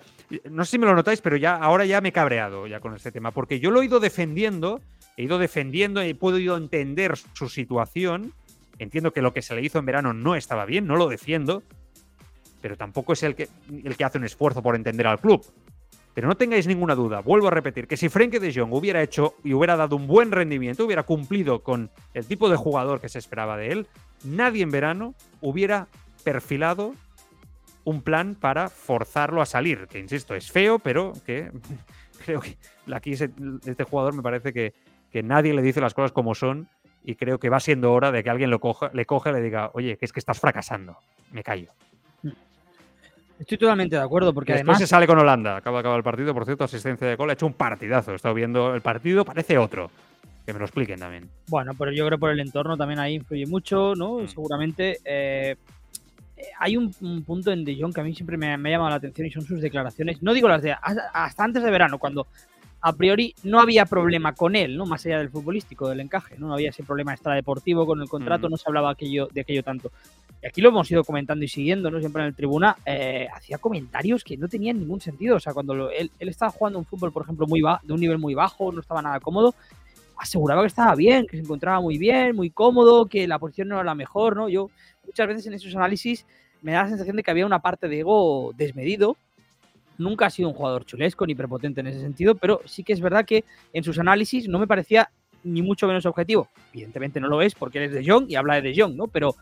A: no sé si me lo notáis, pero ya ahora ya me he cabreado ya con este tema. Porque yo lo he ido defendiendo, he ido defendiendo he podido entender su situación. Entiendo que lo que se le hizo en verano no estaba bien, no lo defiendo. Pero tampoco es el que, el que hace un esfuerzo por entender al club. Pero no tengáis ninguna duda, vuelvo a repetir, que si Frenkie de Jong hubiera hecho y hubiera dado un buen rendimiento, hubiera cumplido con el tipo de jugador que se esperaba de él, nadie en verano hubiera perfilado un plan para forzarlo a salir, que insisto, es feo, pero que creo que aquí este jugador me parece que, que nadie le dice las cosas como son y creo que va siendo hora de que alguien lo coja, le coja y le diga, oye, que es que estás fracasando, me callo.
C: Estoy totalmente de acuerdo, porque
A: Después
C: además.
A: se sale con Holanda. Acaba de acabar el partido, por cierto, asistencia de cola. Ha hecho un partidazo. He estado viendo el partido, parece otro. Que me lo expliquen también.
C: Bueno, pero yo creo que por el entorno también ahí influye mucho, ¿no?
A: Mm.
C: Seguramente. eh, hay un, un punto en De Jong que a mí siempre me, me ha llamado la atención y son sus declaraciones. No digo las de hasta, antes de verano, cuando a priori no había problema con él, ¿no? Más allá del futbolístico, del encaje, ¿no? No había ese problema extradeportivo con el contrato,
A: Mm.
C: no se hablaba aquello, de aquello tanto. Y aquí lo hemos ido comentando y siguiendo, ¿no? Siempre en el tribuna, eh, hacía comentarios que no tenían ningún sentido. O sea, cuando lo- él, él estaba jugando un fútbol, por ejemplo, muy ba- de un nivel muy bajo, no estaba nada cómodo, aseguraba que estaba bien, que se encontraba muy bien, muy cómodo, que la posición no era la mejor, ¿no? Yo muchas veces en esos análisis me da la sensación de que había una parte de ego desmedido. Nunca ha sido un jugador chulesco ni prepotente en ese sentido, pero sí que es verdad que en sus análisis no me parecía ni mucho menos objetivo. Evidentemente no lo es porque él es de Jong y habla de De Jong, ¿no? Pero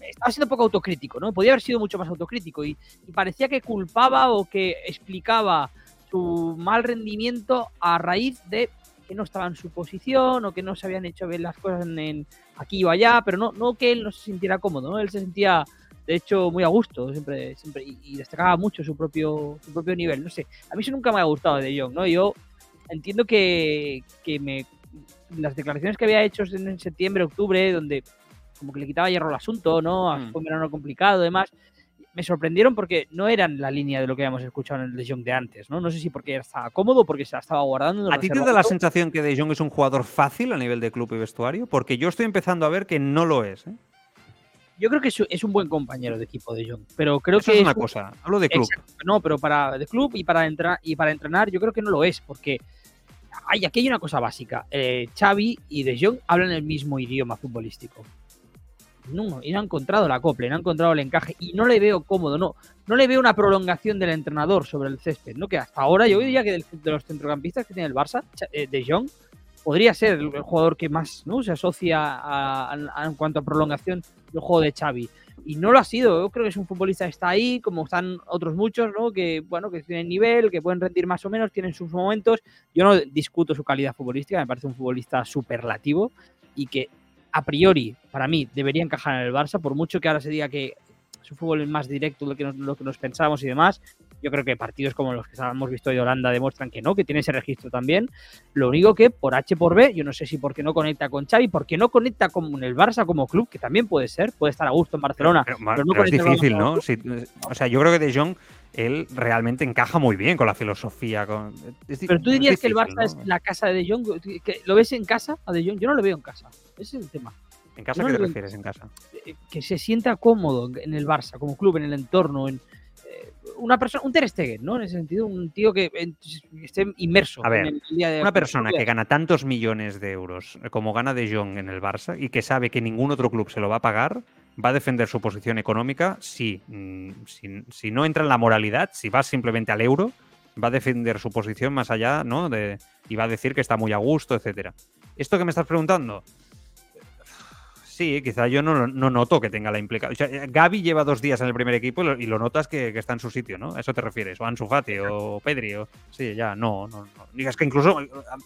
C: estaba siendo poco autocrítico, ¿no? Podía haber sido mucho más autocrítico y, y parecía que culpaba o que explicaba su mal rendimiento a raíz de que no estaba en su posición o que no se habían hecho bien las cosas en, aquí o allá, pero no, no que él no se sintiera cómodo, ¿no? Él se sentía, de hecho, muy a gusto siempre, siempre y, destacaba mucho su propio, su propio nivel. No sé, a mí eso nunca me ha gustado de Jong, ¿no? Yo entiendo que, que me, las declaraciones que había hecho en septiembre, octubre, donde como que le quitaba hierro al asunto, ¿no? Fue un verano complicado, además me sorprendieron porque no eran la línea de lo que habíamos escuchado en el De Jong de antes, ¿no? No sé si porque estaba cómodo, porque se la estaba guardando.
A: ¿A ti te da la sensación que De Jong es un jugador fácil a nivel de club y vestuario? Porque yo estoy empezando a ver que no lo es. ¿eh?
C: Yo creo que es un buen compañero de equipo De Jong, pero creo
A: Eso
C: que
A: es una cosa. Hablo de club.
C: no, pero para de club y para entrar y para entrenar, yo creo que no lo es, porque hay, aquí hay una cosa básica. Eh, Xavi y De Jong hablan el mismo idioma futbolístico no, y no ha encontrado la copla, no ha encontrado el encaje y no le veo cómodo, no, no le veo una prolongación del entrenador sobre el césped, ¿no? Que hasta ahora yo diría que de los centrocampistas que tiene el Barça, eh, de Jong, podría ser el jugador que más ¿no? se asocia a, en cuanto a prolongación del juego de Xavi. Y no lo ha sido, yo creo que es un futbolista que está ahí, como están otros muchos, ¿no? Que, bueno, que tienen nivel, que pueden rendir más o menos, tienen sus momentos. Yo no discuto su calidad futbolística, me parece un futbolista superlativo y que a priori, para mí, debería encajar en el Barça, por mucho que ahora se diga que su fútbol es más directo de lo que nos, lo que nos pensábamos y demás. Yo creo que partidos como los que hemos visto de Holanda demuestran que no, que tiene ese registro también. Lo único que por H por B, yo no sé si porque no conecta con Xavi, porque no conecta con el Barça como club, que también puede ser, puede estar a gusto en Barcelona.
A: Pero, no es difícil, ¿no? o sea, yo creo que De Jong él realmente encaja muy bien con la filosofía. Con...
C: Pero tú dirías que el Barça es la casa de De Jong. ¿Lo ves en casa a De Jong? Yo no lo veo en casa. Ese es el tema.
A: ¿En casa qué te refieres en casa?
C: Eh, que se sienta cómodo en el Barça, como club, en el entorno, en eh, una persona, un Ter Stegen, ¿no? En ese sentido, un tío que esté inmerso
A: a ver, en el día de una persona que gana tantos millones de euros como gana De Jong en el Barça y que sabe que ningún otro club se lo va a pagar, va a defender su posición económica si, mm, si, no entra en la moralidad, si va simplemente al euro, va a defender su posición más allá, ¿no? De, y va a decir que está muy a gusto, etcétera. Esto que me estás preguntando, Sí, quizá yo no, noto que tenga la implicación. O Gaby lleva dos días en el primer equipo y lo, notas que, está en su sitio, ¿no? ¿A eso te refieres? O Ansu Fati o Pedri. O... Sí, ya, no, no, no. Digas que incluso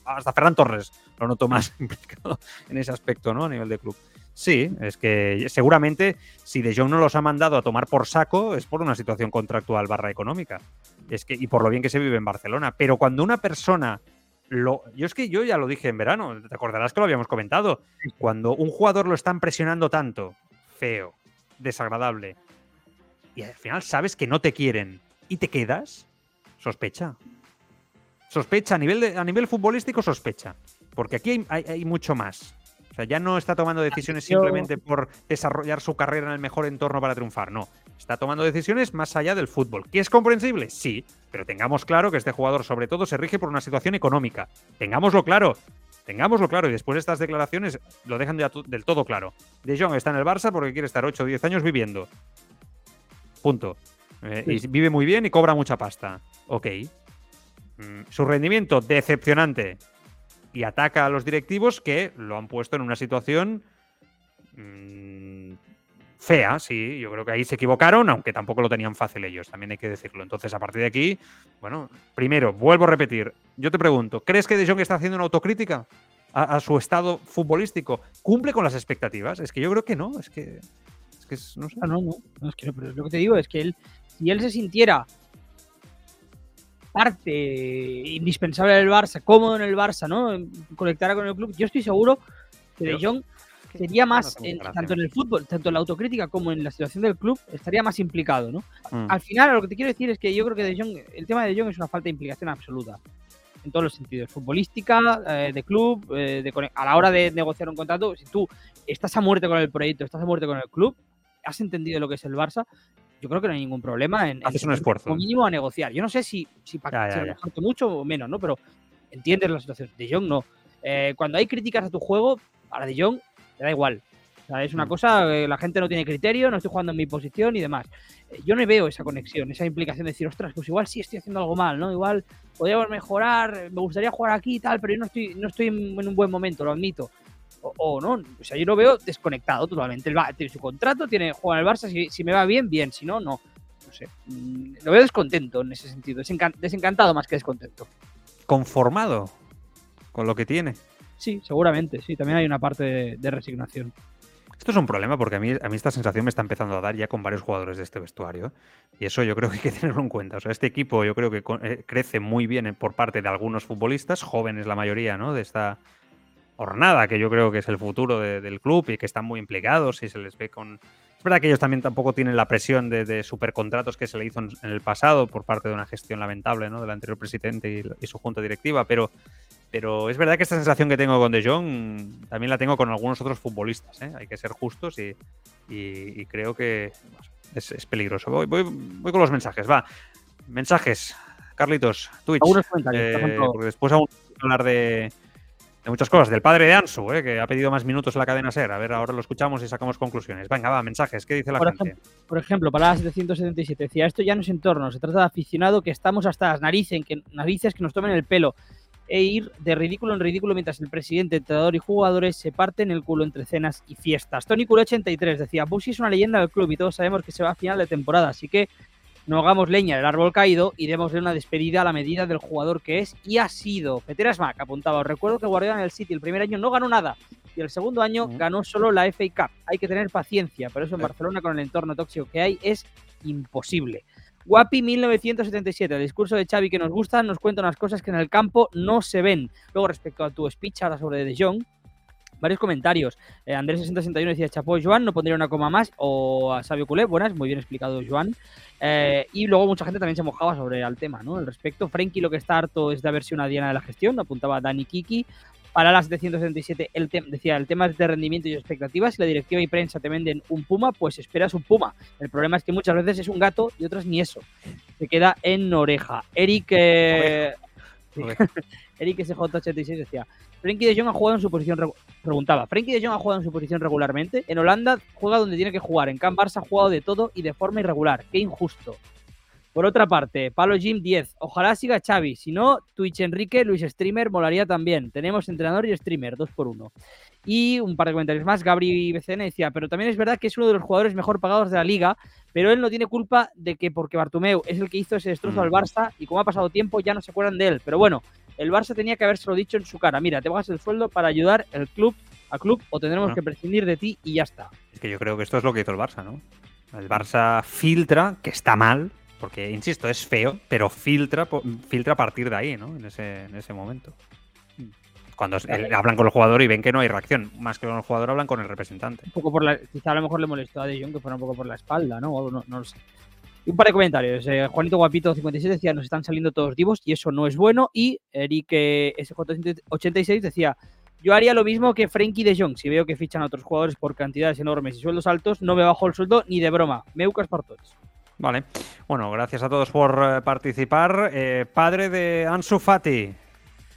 A: hasta Ferran Torres lo noto más implicado en ese aspecto, ¿no? A nivel de club. Sí, es que seguramente si De Jong no los ha mandado a tomar por saco es por una situación contractual barra económica. Es que, y por lo bien que se vive en Barcelona. Pero cuando una persona yo es que yo ya lo dije en verano, te acordarás que lo habíamos comentado. Cuando un jugador lo están presionando tanto, feo, desagradable, y al final sabes que no te quieren y te quedas, sospecha. Sospecha, a nivel, a nivel futbolístico, sospecha. Porque aquí hay mucho más. O sea, ya no está tomando decisiones simplemente por desarrollar su carrera en el mejor entorno para triunfar, no. Está tomando decisiones más allá del fútbol. ¿Que es comprensible? Sí, pero tengamos claro que este jugador sobre todo se rige por una situación económica. Tengámoslo claro. Tengámoslo claro y después de estas declaraciones lo dejan del todo claro. De Jong está en el Barça porque quiere estar 8 o 10 años viviendo. Punto. Eh, y vive muy bien y cobra mucha pasta. Ok. Mm, su rendimiento decepcionante y ataca a los directivos que lo han puesto en una situación mm, fea, sí, yo creo que ahí se equivocaron, aunque tampoco lo tenían fácil ellos, también hay que decirlo. Entonces, a partir de aquí, bueno, primero, vuelvo a repetir, yo te pregunto, ¿crees que De Jong está haciendo una autocrítica a, su estado futbolístico? ¿Cumple con las expectativas? Es que yo creo que no, es que... Es que no sé.
C: Ah, no, no, es que pero lo que te digo es que él, si él se sintiera parte indispensable del Barça, cómodo en el Barça, ¿no? Conectará con el club. Yo estoy seguro que De Jong sería más, tanto en el fútbol, tanto en la autocrítica como en la situación del club, estaría más implicado, ¿no? Mm. Al final, lo que te quiero decir es que yo creo que de Jong, el tema de De Jong es una falta de implicación absoluta. En todos los sentidos, futbolística, eh, de club, eh, a la hora de negociar un contrato, si tú estás a muerte con el proyecto, estás a muerte con el club, has entendido lo que es el Barça, yo creo que no hay ningún problema en,
A: haces un esfuerzo
C: como mínimo a negociar yo no sé si si para mucho o menos no pero entiendes la situación de Jong no eh, cuando hay críticas a tu juego para De Jong da igual o sea, es una mm. cosa la gente no tiene criterio no estoy jugando en mi posición y demás eh, yo no veo esa conexión esa implicación de decir ostras pues igual sí estoy haciendo algo mal no igual podríamos mejorar me gustaría jugar aquí y tal pero yo no estoy no estoy en un buen momento lo admito o, no. O sea, yo lo veo desconectado totalmente. tiene su contrato, tiene juega en el Barça. Si, me va bien, bien. Si no, no. No sé. Mm, lo veo descontento en ese sentido. Desencantado más que descontento.
A: ¿Conformado? con lo que tiene.
C: Sí, seguramente, sí, también hay una parte de, de resignación.
A: Esto es un problema porque a mí, a mí esta sensación me está empezando a dar ya con varios jugadores de este vestuario. Y eso yo creo que hay que tenerlo en cuenta. O sea, este equipo yo creo que eh, crece muy bien por parte de algunos futbolistas, jóvenes la mayoría, ¿no? De esta jornada, que yo creo que es el futuro del club y que están muy implicados y se les ve con... Es verdad que ellos también tampoco tienen la presión de, supercontratos que se le hizo en, el pasado por parte de una gestión lamentable ¿no? del anterior presidente y su junta directiva, pero pero es verdad que esta sensación que tengo con De Jong también la tengo con algunos otros futbolistas. ¿eh? Hay que ser justos y, creo que es, peligroso. Voy, con los mensajes, va. Mensajes. Carlitos, Twitch. Eh, porque después aún hablar de, muchas cosas. Del padre de Ansu, ¿eh? que ha pedido más minutos en la cadena SER. A ver, ahora lo escuchamos y sacamos conclusiones. Venga, va, mensajes. ¿Qué dice la gente?
C: por ejemplo, para la 777 decía, esto ya no es entorno, se trata de aficionado que estamos hasta las narices, que, narices que nos tomen el pelo e ir de ridículo en ridículo mientras el presidente, entrenador y jugadores se parten el culo entre cenas y fiestas. Tony Culo 83 decía, Busi es una leyenda del club y todos sabemos que se va a final de temporada, así que no hagamos leña del árbol caído y démosle una despedida a la medida del jugador que es y ha sido. Peter Smack apuntaba, recuerdo que Guardiola en el City el primer año no ganó nada y el segundo año ganó solo la FA Cup. Hay que tener paciencia, pero eso en Barcelona con el entorno tóxico que hay es imposible. Guapi 1977, el discurso de Xavi que nos gusta, nos cuenta unas cosas que en el campo no se ven. Luego, respecto a tu speech ahora sobre De Jong, varios comentarios. Eh, Andrés 661 decía Chapo Joan, no pondría una coma más. O a Sabio Culé, buenas, muy bien explicado Joan. Eh, y luego mucha gente también se mojaba sobre el tema, ¿no? Al respecto, Frenkie lo que está harto es de haber sido una diana de la gestión, apuntaba Dani Kiki. Para las 777 el decía, el tema es de rendimiento y expectativas. Si la directiva y prensa te venden un puma, pues esperas un puma. El problema es que muchas veces es un gato y otras ni eso. Se queda en oreja. Eric... Eh... Eric SJ86 decía, Frenkie de Jong ha jugado en su posición preguntaba, Frenkie de Jong ha jugado en su posición regularmente. En Holanda juega donde tiene que jugar. En Camp Barça ha jugado de todo y de forma irregular. Qué injusto. Por otra parte, Palo Jim 10. Ojalá siga Xavi. Si no, Twitch Enrique, Luis Streamer molaría también. Tenemos entrenador y streamer, dos por uno. Y un par de comentarios más. Gabri BCN decía, pero también es verdad que es uno de los jugadores mejor pagados de la liga, pero él no tiene culpa de que porque Bartomeu es el que hizo ese destrozo al Barça y como ha pasado tiempo ya no se acuerdan de él. Pero bueno, el Barça tenía que habérselo dicho en su cara. Mira, te bajas el sueldo para ayudar el club a club o tendremos que prescindir de ti y ya está.
A: Es que yo creo que esto es lo que hizo el Barça, ¿no? El Barça filtra, que está mal, porque, insisto, es feo, pero filtra, filtra a partir de ahí, ¿no? En ese, en ese momento. Cuando hablan con el jugador y ven que no hay reacción. Más que con el jugador, hablan con el representante.
C: Un poco por la, quizá a lo mejor le molestó a De Jong que fuera un poco por la espalda, ¿no? No, lo sé. Y un par de comentarios. Eh, Juanito Guapito 57 decía, nos están saliendo todos divos y eso no es bueno. Y Eric SJ86 decía, yo haría lo mismo que Frankie de Jong. Si veo que fichan a otros jugadores por cantidades enormes y sueldos altos, no me bajo el sueldo ni de broma. Meucas por todos.
A: Vale. Bueno, gracias a todos por eh, participar. Eh, padre de Ansu Fati,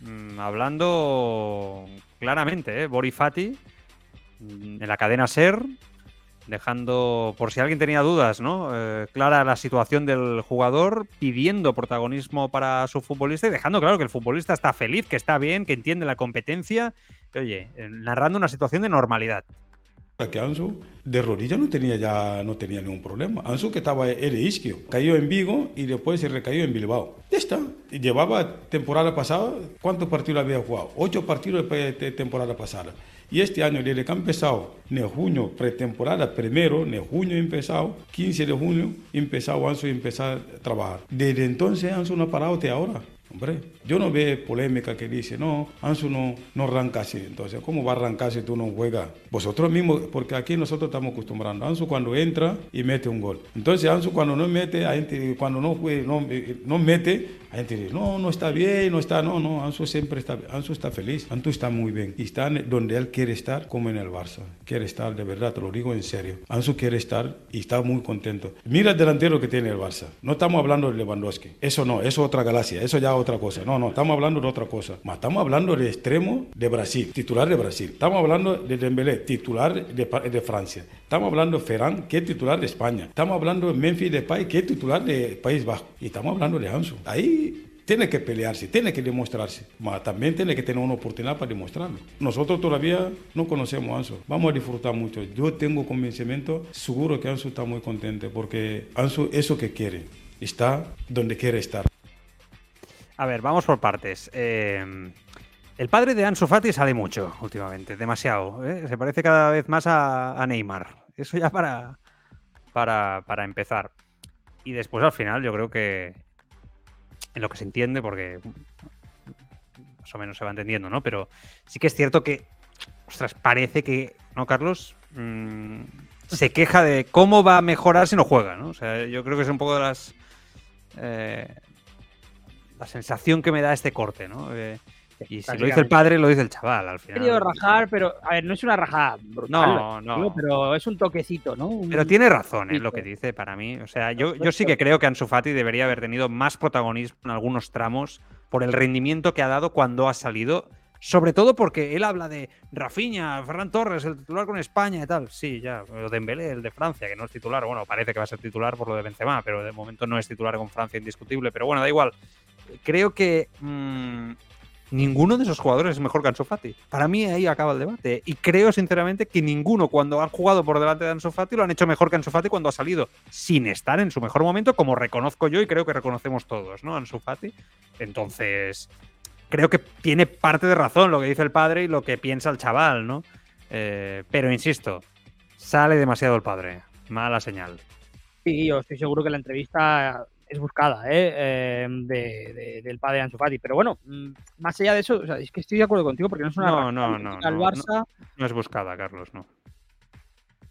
A: mm, hablando claramente, ¿eh? Fati, mm, en la cadena SER, dejando, por si alguien tenía dudas, ¿no? Eh, clara la situación del jugador, pidiendo protagonismo para su futbolista y dejando claro que el futbolista está feliz, que está bien, que entiende la competencia, oye, narrando una situación de normalidad
E: que Ansu de rodilla no tenía ya no tenía ningún problema. Ansu que estaba era isquio, cayó en Vigo y después se recayó en Bilbao. Ya está. Llevaba temporada pasada, ¿cuántos partidos había jugado? Ocho partidos de temporada pasada. Y este año, desde que ha empezado, en junio, pretemporada primero, en junio empezado, 15 de junio, empezado Ansu a empezar a trabajar. Desde entonces Ansu no ha parado hasta ahora. Yo no veo polémica que dice, no, Ansu no, no arranca así. Entonces, ¿cómo va a arrancar si tú no juegas? Vosotros mismos, porque aquí nosotros estamos acostumbrando. Ansu cuando entra y mete un gol. Entonces, Ansu cuando no mete, cuando no, no, no mete, la gente dice, no, no está bien, no está, no, no, Ansu siempre está, Ansu está feliz, Ansu está muy bien. Y está donde él quiere estar, como en el Barça. Quiere estar, de verdad, te lo digo en serio. Ansu quiere estar y está muy contento. Mira el delantero que tiene el Barça. No estamos hablando de Lewandowski. Eso no, eso es otra galaxia, eso ya otra cosa. No, no, estamos hablando de otra cosa. estamos hablando de extremo de Brasil, titular de Brasil. Estamos hablando de Dembélé, titular de, de Francia. Estamos hablando de Ferran, que es titular de España. Estamos hablando de Memphis Depay, que es titular de País Bajo. Y estamos hablando de Ansu. Ahí tiene que pelearse, tiene que demostrarse, pero también tiene que tener una oportunidad para demostrarlo. Nosotros todavía no conocemos a Ansu, vamos a disfrutar mucho. Yo tengo convencimiento, seguro que Ansu está muy contento, porque Ansu eso que quiere, está donde quiere estar.
A: A ver, vamos por partes. Eh, El padre de Ansu Fati sale mucho últimamente, demasiado. ¿eh? Se parece cada vez más a, a Neymar. Eso ya para, para, para empezar. Y después al final yo creo que en lo que se entiende, porque más o menos se va entendiendo, ¿no? Pero sí que es cierto que, ostras, parece que, ¿no, Carlos? Mm, se queja de cómo va a mejorar si no juega, ¿no? O sea, yo creo que es un poco de las... eh, la sensación que me da este corte, ¿no? Eh, y si lo dice el padre, lo dice el chaval al
C: He
A: final.
C: querido rajar, pero a ver, no es una rajada brutal,
A: No, no.
C: digo, pero es un toquecito, ¿no? Un-
A: Pero tiene razón en lo
C: poquito.
A: que dice para mí. O sea, yo, yo sí que creo que Ansu Fati debería haber tenido más protagonismo en algunos tramos por el rendimiento que ha dado cuando ha salido. Sobre todo porque él habla de Rafinha, Ferran Torres, el titular con España y tal. Sí, ya. O Dembélé, el de Francia, que no es titular. Bueno, parece que va a ser titular por lo de Benzema, pero de momento no es titular con Francia indiscutible. Pero bueno, da igual. Creo que mm, ninguno de esos jugadores es mejor que Ansu Fati. Para mí ahí acaba el debate. Y creo sinceramente que ninguno cuando han jugado por delante de Ansu Fati lo han hecho mejor que Ansu Fati cuando ha salido sin estar en su mejor momento, como reconozco yo y creo que reconocemos todos, ¿no? Ansu Fati. Entonces, creo que tiene parte de razón lo que dice el padre y lo que piensa el chaval, ¿no? Eh, pero insisto, sale demasiado el padre. Mala señal.
C: Sí, yo estoy seguro que la entrevista es buscada, ¿eh? Eh, de- de- del padre de Ansu Fati. Pero bueno, mm, más allá de eso, o sea, es que estoy de acuerdo contigo porque no es una
A: No, no, no,
C: al Barça.
A: No es buscada, Carlos, no.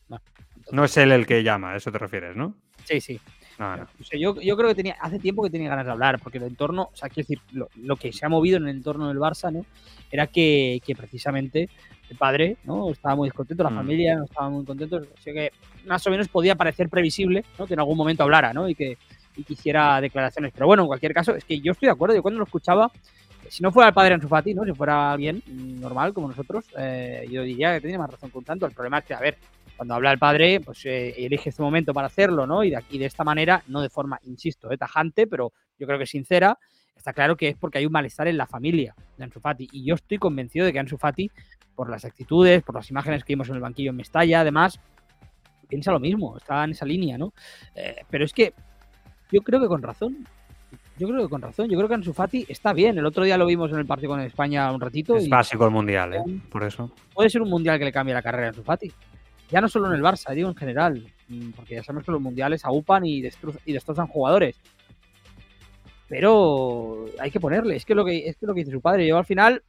C: Bueno,
A: No es él el que llama, a eso te refieres, ¿no?
C: Sí, sí.
A: No, no.
C: O sea, yo, yo creo que tenía hace tiempo que tenía ganas de hablar, porque el entorno, o sea, quiero decir, lo, lo que se ha movido en el entorno del Barça, ¿no? Era que, que precisamente el padre, ¿no? Estaba muy descontento, la
A: Mm.
C: familia no estaba muy contento, o sea que más o menos podía parecer previsible, ¿no? Que en algún momento hablara, ¿no? Y que y que hiciera declaraciones. Pero bueno, en cualquier caso, es que yo estoy de acuerdo, yo cuando lo escuchaba, si no fuera el padre Ansu Fati, ¿no? Si fuera alguien normal como nosotros, eh, yo diría que tenía más razón con tanto. El problema es que, a ver, cuando habla el padre, pues eh, elige este momento para hacerlo, ¿no? Y de, aquí, de esta manera, no de forma, insisto, eh, tajante, pero yo creo que sincera, está claro que es porque hay un malestar en la familia de Ansu Fati. Y yo estoy convencido de que Ansu Fati, por las actitudes, por las imágenes que vimos en el banquillo en Mestalla, además, piensa lo mismo, está en esa línea, ¿no? Eh, pero es que yo creo que con razón. Yo creo que con razón. Yo creo que Ansu Fati está bien. El otro día lo vimos en el partido con España un ratito.
A: Es
C: y
A: básico el mundial, ¿eh? Por eso.
C: puede ser un mundial que le cambie la carrera a Ansu Fati. Ya no solo en el Barça, digo en general. Mm, Porque ya sabemos que los mundiales agupan y, destru- y destrozan jugadores. Pero hay que ponerle. Es que lo que, es que lo que dice su padre. Yo al final,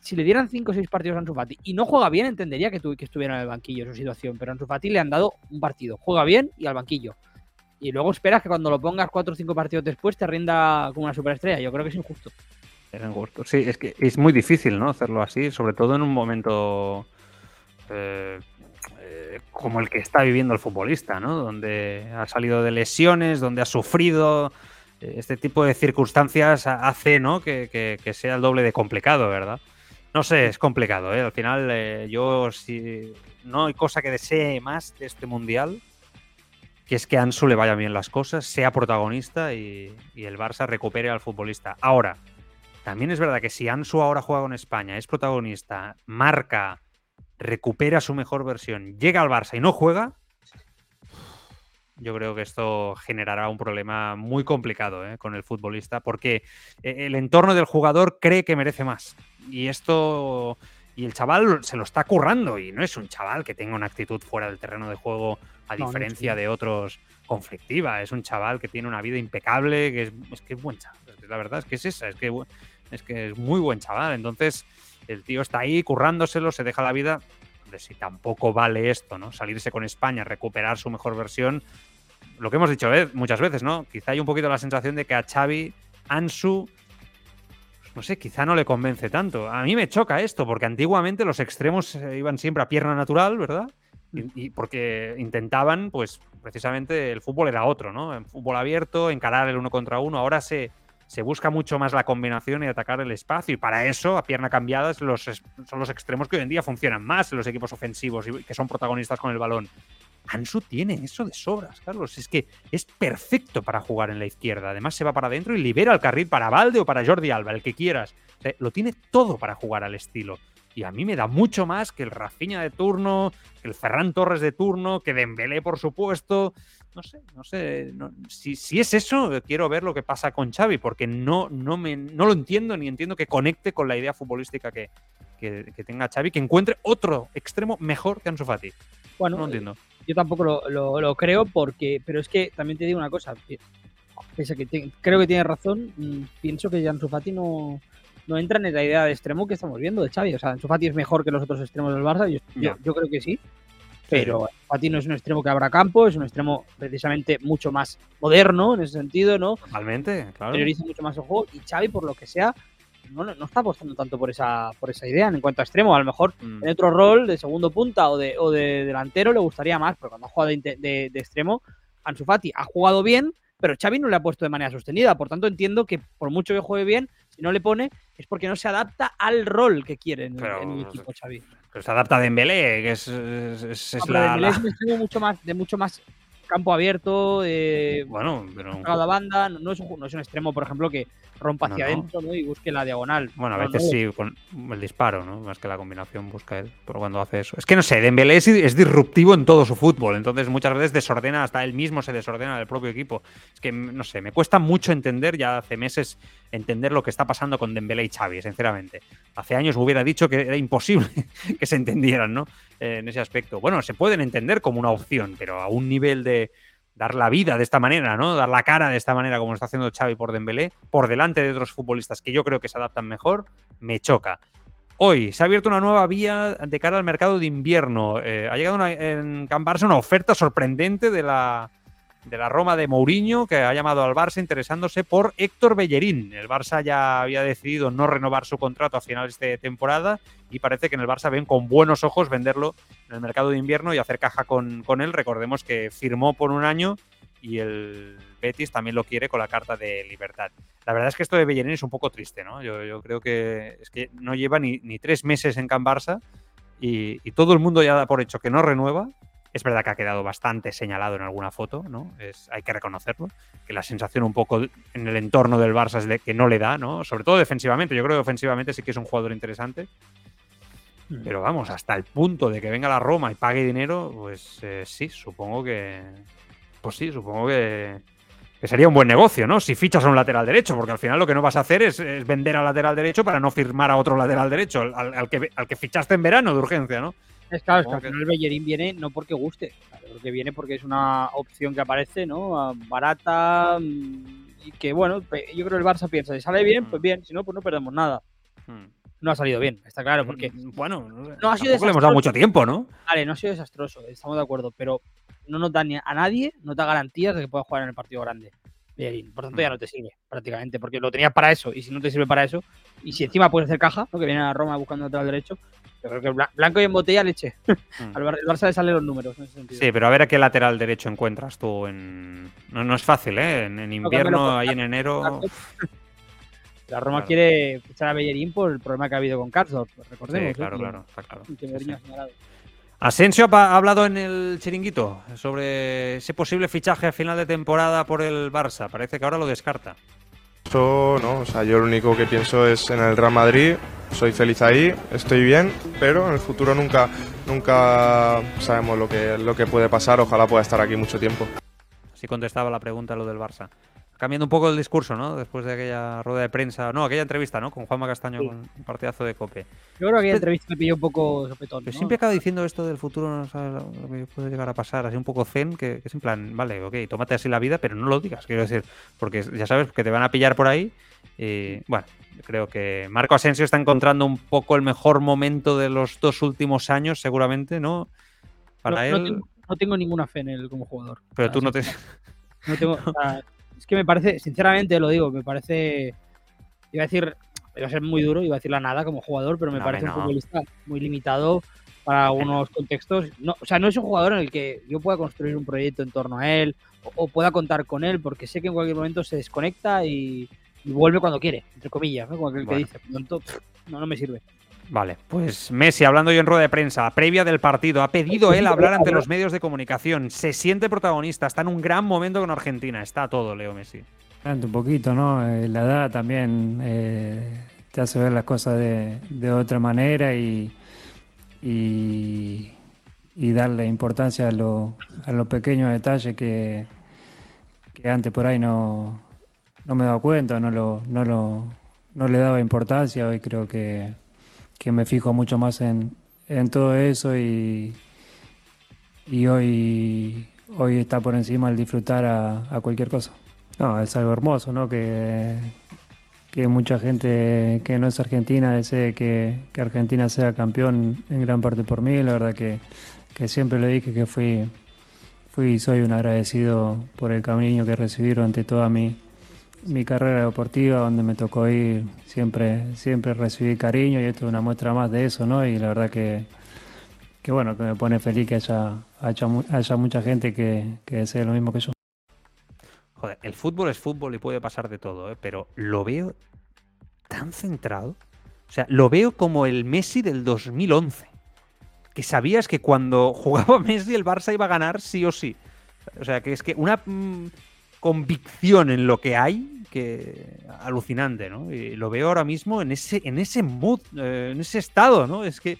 C: si le dieran 5 o 6 partidos a Ansu Fati y no juega bien, entendería que, tu- que estuviera en el banquillo su situación. Pero a Ansu Fati le han dado un partido. Juega bien y al banquillo. Y luego esperas que cuando lo pongas 4 o 5 partidos después te rinda como una superestrella. Yo creo que es injusto.
A: Era injusto. Sí, es que es muy difícil, ¿no? Hacerlo así, sobre todo en un momento eh, eh, como el que está viviendo el futbolista, ¿no? Donde ha salido de lesiones, donde ha sufrido. eh, Este tipo de circunstancias ha- hace, ¿no? Que, que- sea el doble de complicado, ¿verdad? No sé, es complicado, ¿eh? Al final, yo si no hay cosa que desee más de este mundial que es que Ansu le vayan bien las cosas, sea protagonista y, y el Barça recupere al futbolista. Ahora, también es verdad que si Ansu ahora juega con España, es protagonista, marca, recupera su mejor versión, llega al Barça y no juega, yo creo que esto generará un problema muy complicado ¿eh? con el futbolista, porque eh, el entorno del jugador cree que merece más. Y esto. Y el chaval se lo está currando. Y no es un chaval que tenga una actitud fuera del terreno de juego, a
C: No,
A: diferencia de otros, conflictiva. Es un chaval que tiene una vida impecable, que es, es que es buen chaval. La verdad es que es esa, es que, es que es muy buen chaval. Entonces, el tío está ahí currándoselo, se deja la vida. Si tampoco vale esto, ¿no? Salirse con España, recuperar su mejor versión. Lo que hemos dicho muchas veces, ¿no? Quizá hay un poquito la sensación de que a Xavi, Ansu, pues no sé, quizá no le convence tanto. A mí me choca esto, porque antiguamente los extremos eh, iban siempre a pierna natural, ¿verdad? Y, y porque intentaban, pues precisamente el fútbol era otro, ¿no? En fútbol abierto, encarar el uno contra uno. Ahora se, se busca mucho más la combinación y atacar el espacio. Y para eso, a pierna cambiada, los, son los extremos que hoy en día funcionan más en los equipos ofensivos y que son protagonistas con el balón. Ansu tiene eso de sobras, Carlos. Es que es perfecto para jugar en la izquierda. Además, se va para adentro y libera el carril para Valde o para Jordi Alba, el que quieras. Lo tiene todo para jugar al estilo. Y a mí me da mucho más que el Rafinha de turno, que el Ferran Torres de turno, que Dembélé, por supuesto. no sé, no sé. si, si, es eso, quiero ver lo que pasa con Xavi, porque no, no, me, no lo entiendo ni entiendo que conecte con la idea futbolística que, que, tenga Xavi, que encuentre otro extremo mejor que Ansu Fati. Bueno, no entiendo.
C: Yo tampoco lo, lo, creo, porque, pero es que también te digo una cosa. Pese que creo que tienes razón, mm, pienso que Ansu Fati no, no entra en la idea de extremo que estamos viendo de Xavi. O sea, Ansu Fati es mejor que los otros extremos del Barça. Yo, yo creo que sí pero Fati no es un extremo que abra campo, es un extremo precisamente mucho más moderno en ese sentido, ¿no?
A: Totalmente, claro.
C: Prioriza mucho más el juego y Xavi, por lo que sea, no, no, está apostando tanto por esa, por esa idea en cuanto a extremo. A lo mejor mm. en otro rol de segundo punta o de, o de delantero le gustaría más, pero cuando ha jugado de, de, de extremo, Ansu Fati ha jugado bien, pero Xavi no le ha puesto de manera sostenida. Por tanto, entiendo que por mucho que juegue bien, si no le pone, es porque no se adapta al rol que quiere en, el equipo Xavi.
A: Pero se adapta a Dembélé, que es, es,
C: la, Dembélé es un mucho más, de mucho más campo abierto, eh,
A: bueno, pero
C: la banda, no, es un, no es un extremo, por ejemplo, que rompa hacia adentro ¿no? y busque la diagonal.
A: Bueno, a veces sí, con el disparo, ¿no? Más que la combinación busca él, pero cuando hace eso. Es que no sé, Dembélé es, es, disruptivo en todo su fútbol, entonces muchas veces desordena, hasta él mismo se desordena el propio equipo. Es que, no sé, me cuesta mucho entender, ya hace meses, entender lo que está pasando con Dembélé y Xavi, sinceramente. Hace años hubiera dicho que era imposible que se entendieran, ¿no? en ese aspecto. Bueno, se pueden entender como una opción, pero a un nivel de dar la vida de esta manera, ¿no? Dar la cara de esta manera como está haciendo Xavi por Dembélé, por delante de otros futbolistas que yo creo que se adaptan mejor, me choca. Hoy se ha abierto una nueva vía de cara al mercado de invierno. Eh, ha llegado en Can una oferta sorprendente de la, de la Roma de Mourinho, que ha llamado al Barça interesándose por Héctor Bellerín. El Barça ya había decidido no renovar su contrato a finales de temporada y parece que en el Barça ven con buenos ojos venderlo en el mercado de invierno y hacer caja con, con él. Recordemos que firmó por un año y el Betis también lo quiere con la carta de libertad. La verdad es que esto de Bellerín es un poco triste, ¿no? Yo, creo que es que no lleva ni, ni tres meses en Can Barça y, y todo el mundo ya da por hecho que no renueva es verdad que ha quedado bastante señalado en alguna foto, ¿no? Es, hay que reconocerlo. Que la sensación un poco en el entorno del Barça es de que no le da, ¿no? Sobre todo defensivamente. Yo creo que ofensivamente sí que es un jugador interesante. Mm. Pero vamos, hasta el punto de que venga la Roma y pague dinero, pues eh, sí, supongo que. Pues sí, supongo que, sería un buen negocio, ¿no? Si fichas a un lateral derecho, porque al final lo que no vas a hacer es, vender al lateral derecho para no firmar a otro lateral derecho, al, que, al que fichaste en verano de urgencia, ¿no?
C: Es claro, es que al final el Bellerín viene no porque guste, porque viene porque es una opción que aparece, ¿no? Ah, barata mm, y que, bueno, yo creo que el Barça piensa, si sale bien, pues bien, si no, pues no perdemos nada. Hmm. No ha salido bien, está claro, porque.
A: Mm, bueno, no ha sido le hemos dado mucho tiempo, ¿no?
C: Vale, no ha sido desastroso, estamos de acuerdo, pero no nos da ni a nadie, no da garantías de que pueda jugar en el partido grande. Bellerín. Por tanto, ya no te sirve prácticamente, porque lo tenías para eso, y si no te sirve para eso, y si encima puedes hacer caja, ¿no? que viene a Roma buscando lateral derecho, yo creo que blanco y en botella leche. Mm. Al Barça le salen los números en ese sentido.
A: Sí, pero a ver a qué lateral derecho encuentras tú en. No, es fácil, ¿eh? En, invierno, ahí en enero.
C: La Roma quiere fichar a Bellerín por el problema que ha habido con Karsdorp, recordemos. Sí,
A: claro, claro, está claro. Asensio ha hablado en el chiringuito sobre ese posible fichaje a final de temporada por el Barça. Parece que ahora lo descarta.
F: No, o sea, yo lo único que pienso es en el Real Madrid, soy feliz ahí, estoy bien, pero en el futuro nunca, nunca sabemos lo que, lo que puede pasar, ojalá pueda estar aquí mucho tiempo.
A: Así contestaba la pregunta lo del Barça cambiando un poco el discurso, ¿no? Después de aquella rueda de prensa, no, aquella entrevista, ¿no? Con Juanma Castaño, con un partidazo de Cope.
C: Yo creo que aquella entrevista me pilló un poco sopetón.
A: Pero siempre acaba diciendo esto del futuro, no sabes lo que puede llegar a pasar, así un poco zen, que, es en plan, vale, ok, tómate así la vida, pero no lo digas, quiero decir, porque ya sabes que te van a pillar por ahí. Y bueno, creo que Marco Asensio está encontrando un poco el mejor momento de los dos últimos años, seguramente, ¿no?
C: Para él. No tengo, ninguna fe en él como jugador.
A: Pero tú no te.
C: No tengo. Es que me parece, sinceramente lo digo, me parece. Iba a decir, iba a ser muy duro, iba a decir la nada como jugador, pero me parece un futbolista muy limitado para algunos contextos. No, o sea, no es un jugador en el que yo pueda construir un proyecto en torno a él o, pueda contar con él, porque sé que en cualquier momento se desconecta y, vuelve cuando quiere, entre comillas, ¿no? Como aquel que dice. Por tanto, no, no me sirve.
A: Vale, pues Messi, hablando yo en rueda de prensa, previa del partido, ha pedido él hablar ante los medios de comunicación. Se siente protagonista, está en un gran momento con Argentina. Está todo, Leo Messi.
G: Un poquito, ¿no? Eh, la edad también eh, te hace ver las cosas de, otra manera y, y, darle importancia a, lo- a los pequeños detalles que, que antes por ahí no, no me daba cuenta, no, lo, no, lo, no le daba importancia. Hoy creo que, que me fijo mucho más en, en todo eso y, y hoy, hoy está por encima el disfrutar a, cualquier cosa. No, es algo hermoso, ¿no? Que, que mucha gente que no es argentina desee que, que Argentina sea campeón en gran parte por mí. La verdad que, que siempre le dije que fui, fui soy un agradecido por el cariño que recibí durante toda mi, mi carrera deportiva, donde me tocó ir, siempre, siempre recibí cariño y esto es una muestra más de eso, ¿no? Y la verdad que, que bueno, que me pone feliz que haya, haya, mu- haya mucha gente que, que desee lo mismo que yo.
A: Joder, el fútbol es fútbol y puede pasar de todo, ¿eh? pero lo veo tan centrado. O sea, lo veo como el Messi del 2011. Que sabías que cuando jugaba Messi el Barça iba a ganar sí o sí. O sea, que es que una mm, convicción en lo que hay que alucinante, ¿no? Y lo veo ahora mismo en ese, en ese mood, eh, en ese estado, ¿no? Es que,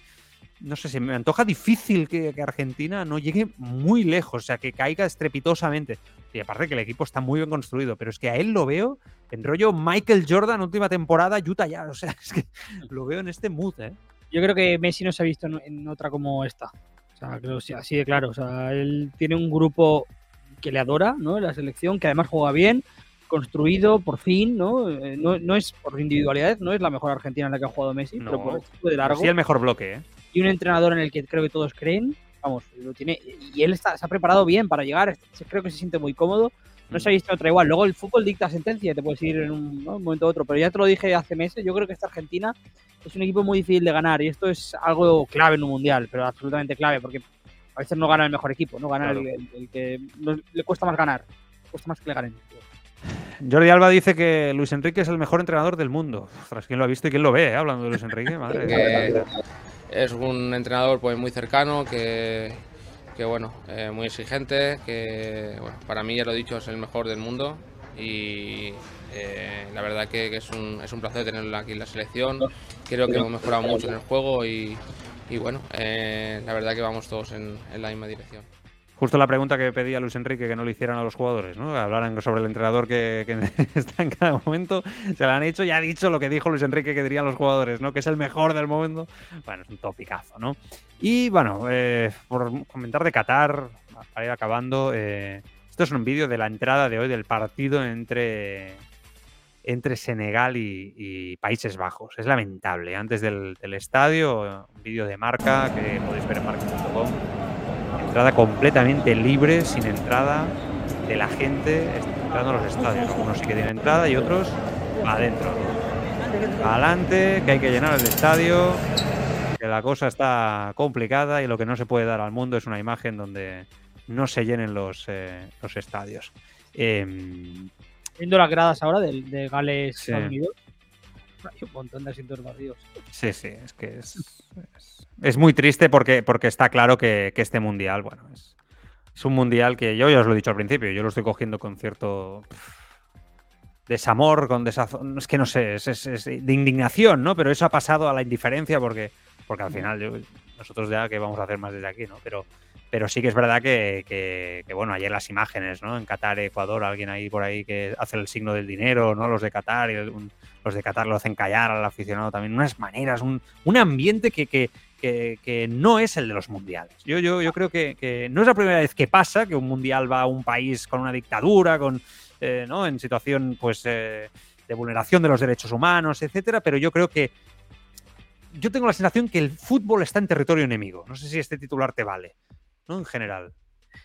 A: no sé, se me antoja difícil que, Argentina no llegue muy lejos, o sea, que caiga estrepitosamente. Y aparte que el equipo está muy bien construido, pero es que a él lo veo en rollo Michael Jordan, última temporada, Utah ya. O sea, es que lo veo en este mood, ¿eh?
C: Yo creo que Messi no se ha visto en, otra como esta. O sea, creo así de claro. O sea, él tiene un grupo que le adora, ¿no? La selección, que además juega bien, construido por fin, ¿no? Eh, no, no es por individualidad, no es la mejor Argentina en la que ha jugado Messi, pero
A: No,
C: por el de largo.
A: Sí, el mejor bloque, ¿eh?
C: y un entrenador en el que creo que todos creen, vamos, lo tiene, y él está, se ha preparado bien para llegar, creo que se siente muy cómodo, no se ha visto otra igual. Luego el fútbol dicta sentencia, te puedes ir en un, ¿no? un momento u otro, pero ya te lo dije hace meses, yo creo que esta Argentina es un equipo muy difícil de ganar y esto es algo clave en un mundial, pero absolutamente clave, porque a veces no gana el mejor equipo, no gana
A: Claro.
C: el, el- el que no- le cuesta más ganar, cuesta más que le ganen.
A: Jordi Alba dice que Luis Enrique es el mejor entrenador del mundo. Ostras, ¿quién lo ha visto y quién lo ve, eh? hablando de Luis Enrique? Madre
H: que es un entrenador pues muy cercano, que, que bueno, eh, muy exigente, que bueno, para mí ya lo he dicho es el mejor del mundo y eh, la verdad que, que es, un, es un placer tenerlo aquí en la selección. Creo que hemos mejorado mucho en el juego y, y bueno, eh, la verdad que vamos todos en, la misma dirección.
A: Justo la pregunta que pedía Luis Enrique que no le hicieran a los jugadores, ¿no? Hablaran sobre el entrenador que, que está en cada momento. Se la han hecho y ha dicho lo que dijo Luis Enrique que dirían los jugadores, ¿no? Que es el mejor del momento. Bueno, es un topicazo, ¿no? Y bueno, eh, por comentar de Qatar, para ir acabando, eh, esto es un vídeo de la entrada de hoy del partido entre, entre Senegal y, Países Bajos. Es lamentable. Antes del, del estadio, un vídeo de marca que podéis ver en marca.com entrada completamente libre, sin entrada de la gente entrando a los estadios. Algunos sí que tienen entrada y otros adentro. Adelante, que hay que llenar el estadio, que la cosa está complicada y lo que no se puede dar al mundo es una imagen donde no se llenen los, eh, los estadios. Em,
C: Viendo las gradas ahora de, de Gales
A: Sí.
C: Unidos, hay un montón de asientos vacíos.
A: Sí, sí, es que es, es, es muy triste porque, porque está claro que, que este mundial, bueno, es, es un mundial que yo ya os lo he dicho al principio, yo lo estoy cogiendo con cierto desamor, con desazón, es que no sé, es, es- es de indignación, ¿no? Pero eso ha pasado a la indiferencia porque, porque al final yo- nosotros ya que vamos a hacer más desde aquí, ¿no? Pero, pero sí que es verdad que, bueno, ayer las imágenes, ¿no? En Qatar, Ecuador, alguien ahí por ahí que hace el signo del dinero, ¿no? Los de Qatar, y el- los de Qatar lo hacen callar al aficionado también. Unas maneras, un, ambiente que, no es el de los mundiales. Yo, creo que, que no es la primera vez que pasa que un mundial va a un país con una dictadura, con, eh, ¿no? en situación pues, eh, de vulneración de los derechos humanos, etcétera, pero yo creo que yo tengo la sensación que el fútbol está en territorio enemigo. No sé si este titular te vale, ¿no? En general.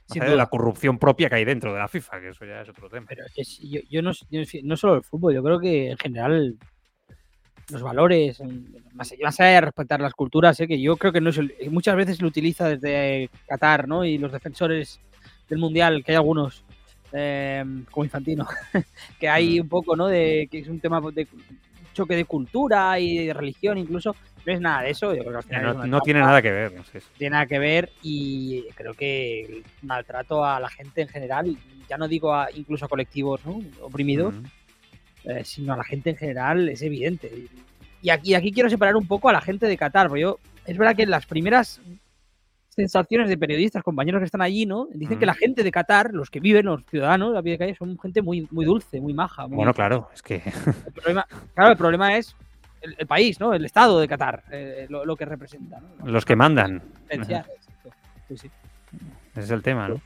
C: Sin
A: de la corrupción propia que hay dentro de la FIFA, que eso ya es otro tema.
C: Pero es- yo, yo no, yo no solo el fútbol, yo creo que en general los valores, más, más allá de respetar las culturas, ¿eh? que yo creo que no es el- muchas veces lo utiliza desde Qatar, ¿no? Y los defensores del mundial, que hay algunos, eh, como Infantino, que hay un poco, ¿no? De que es un tema de choque de cultura y de religión incluso. No es nada de eso. Yo creo que al final
A: No, tiene nada que ver. no sé.
C: tiene nada que ver y creo que el maltrato a la gente en general, ya no digo a, incluso a colectivos ¿no? oprimidos, eh, sino a la gente en general es evidente. Y aquí, aquí quiero separar un poco a la gente de Qatar, porque yo, es verdad que las primeras sensaciones de periodistas, compañeros que están allí, ¿no? Dicen
A: Mm.
C: que la gente de Qatar, los que viven, los ciudadanos a pie de calle, son gente muy, muy dulce, muy maja. muy-
A: Bueno, claro, es que
C: El problema, claro, el problema es el, el país, ¿no? El estado de Qatar, eh, lo, lo que representa, ¿no?
A: los que mandan.
C: Sí, sí.
A: Ese es el tema, ¿no?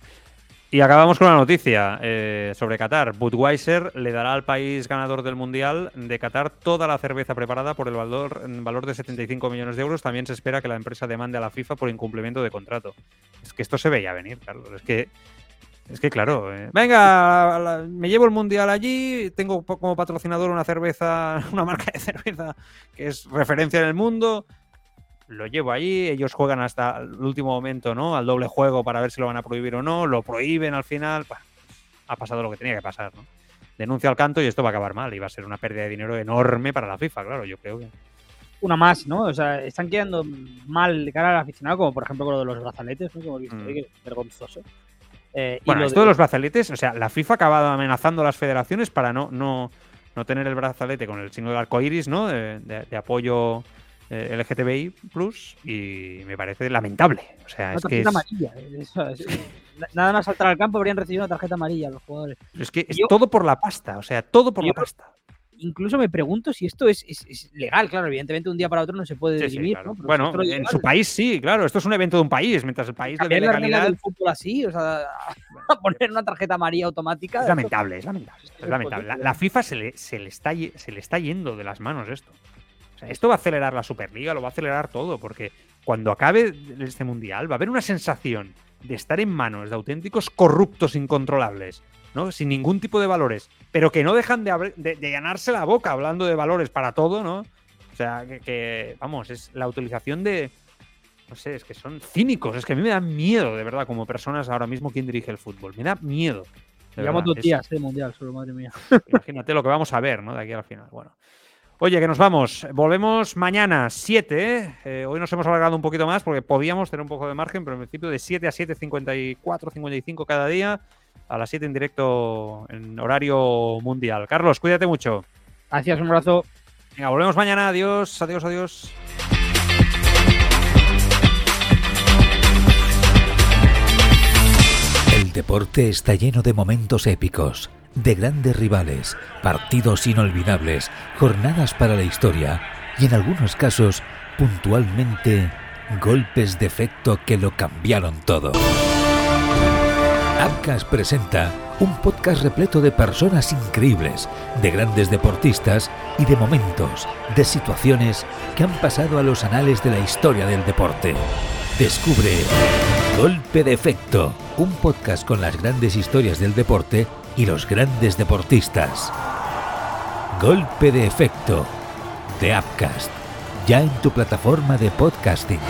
A: Y acabamos con una noticia eh, sobre Qatar. Budweiser le dará al país ganador del Mundial de Qatar toda la cerveza preparada por el valor, valor de 75 millones de euros. También se espera que la empresa demande a la FIFA por incumplimiento de contrato. Es que esto se veía venir, Carlos. Es que, es que claro, eh, venga, la- me llevo el Mundial allí, tengo como patrocinador una cerveza, una marca de cerveza que es referencia en el mundo lo llevo allí, ellos juegan hasta el último momento, ¿no? Al doble juego para ver si lo van a prohibir o no, lo prohíben al final. Bah, ha pasado lo que tenía que pasar, ¿no? Denuncia al canto y esto va a acabar mal y va a ser una pérdida de dinero enorme para la FIFA, claro, yo creo que.
C: Una más, ¿no? O sea, están quedando mal de cara al aficionado, como por ejemplo con lo de los brazaletes, ¿no? Que hemos visto
A: Mm.
C: que es vergonzoso. Eh, y
A: Bueno,
C: lo
A: esto de los brazaletes, o sea, la FIFA ha acabado amenazando a las federaciones para no, no, no tener el brazalete con el signo del arco iris, ¿no? De, de- de apoyo eh, LGTBI plus y me parece lamentable. O sea,
C: Una
A: es que es,
C: amarilla. eh, eso es- na- Nada más saltar al campo habrían recibido una tarjeta amarilla los jugadores.
A: es que es
C: Yo-
A: todo por la pasta, o sea, todo por
C: Yo-
A: la pasta.
C: Incluso me pregunto si esto es, es- es legal, claro, evidentemente un día para otro no se puede
A: Sí, sí,
C: dirimir,
A: claro.
C: ¿no? Pero
A: Bueno, en su país sí, claro. Esto es un evento de un país, mientras el país le dé legalidad.
C: del fútbol así, o sea, a poner una tarjeta amarilla automática.
A: Es lamentable, es lamentable.
C: Es
A: lamentable. La, la FIFA se le, se, le está, se le está yendo de las manos esto. O sea, esto va a acelerar la Superliga, lo va a acelerar todo, porque cuando acabe este mundial va a haber una sensación de estar en manos de auténticos corruptos incontrolables, ¿no? Sin ningún tipo de valores, pero que no dejan de, de, de llenarse la boca hablando de valores para todo, ¿no? O sea, que, que, vamos, es la utilización de. No sé, es que son cínicos. Es que a mí me da miedo, de verdad, como personas ahora mismo, quien dirige el fútbol. Me da miedo.
C: Llevamos dos días de mundial, solo madre mía.
A: Imagínate lo que vamos a ver, ¿no? De aquí al final. Bueno. Oye, que nos vamos. Volvemos mañana, 7. ¿eh? Eh, hoy nos hemos alargado un poquito más porque podíamos tener un poco de margen, pero en principio de 7 a 7, 54, 55 cada día. A las 7 en directo en horario mundial. Carlos, cuídate mucho.
C: Gracias, un abrazo.
A: Venga, volvemos mañana. Adiós, adiós, adiós.
I: El deporte está lleno de momentos épicos, de grandes rivales, partidos inolvidables, jornadas para la historia y en algunos casos, puntualmente, golpes de efecto que lo cambiaron todo. Abcas presenta un podcast repleto de personas increíbles, de grandes deportistas y de momentos, de situaciones que han pasado a los anales de la historia del deporte. Descubre Golpe de Efecto, un podcast con las grandes historias del deporte y los grandes deportistas. Golpe de Efecto, de Upcast, ya en tu plataforma de podcasting.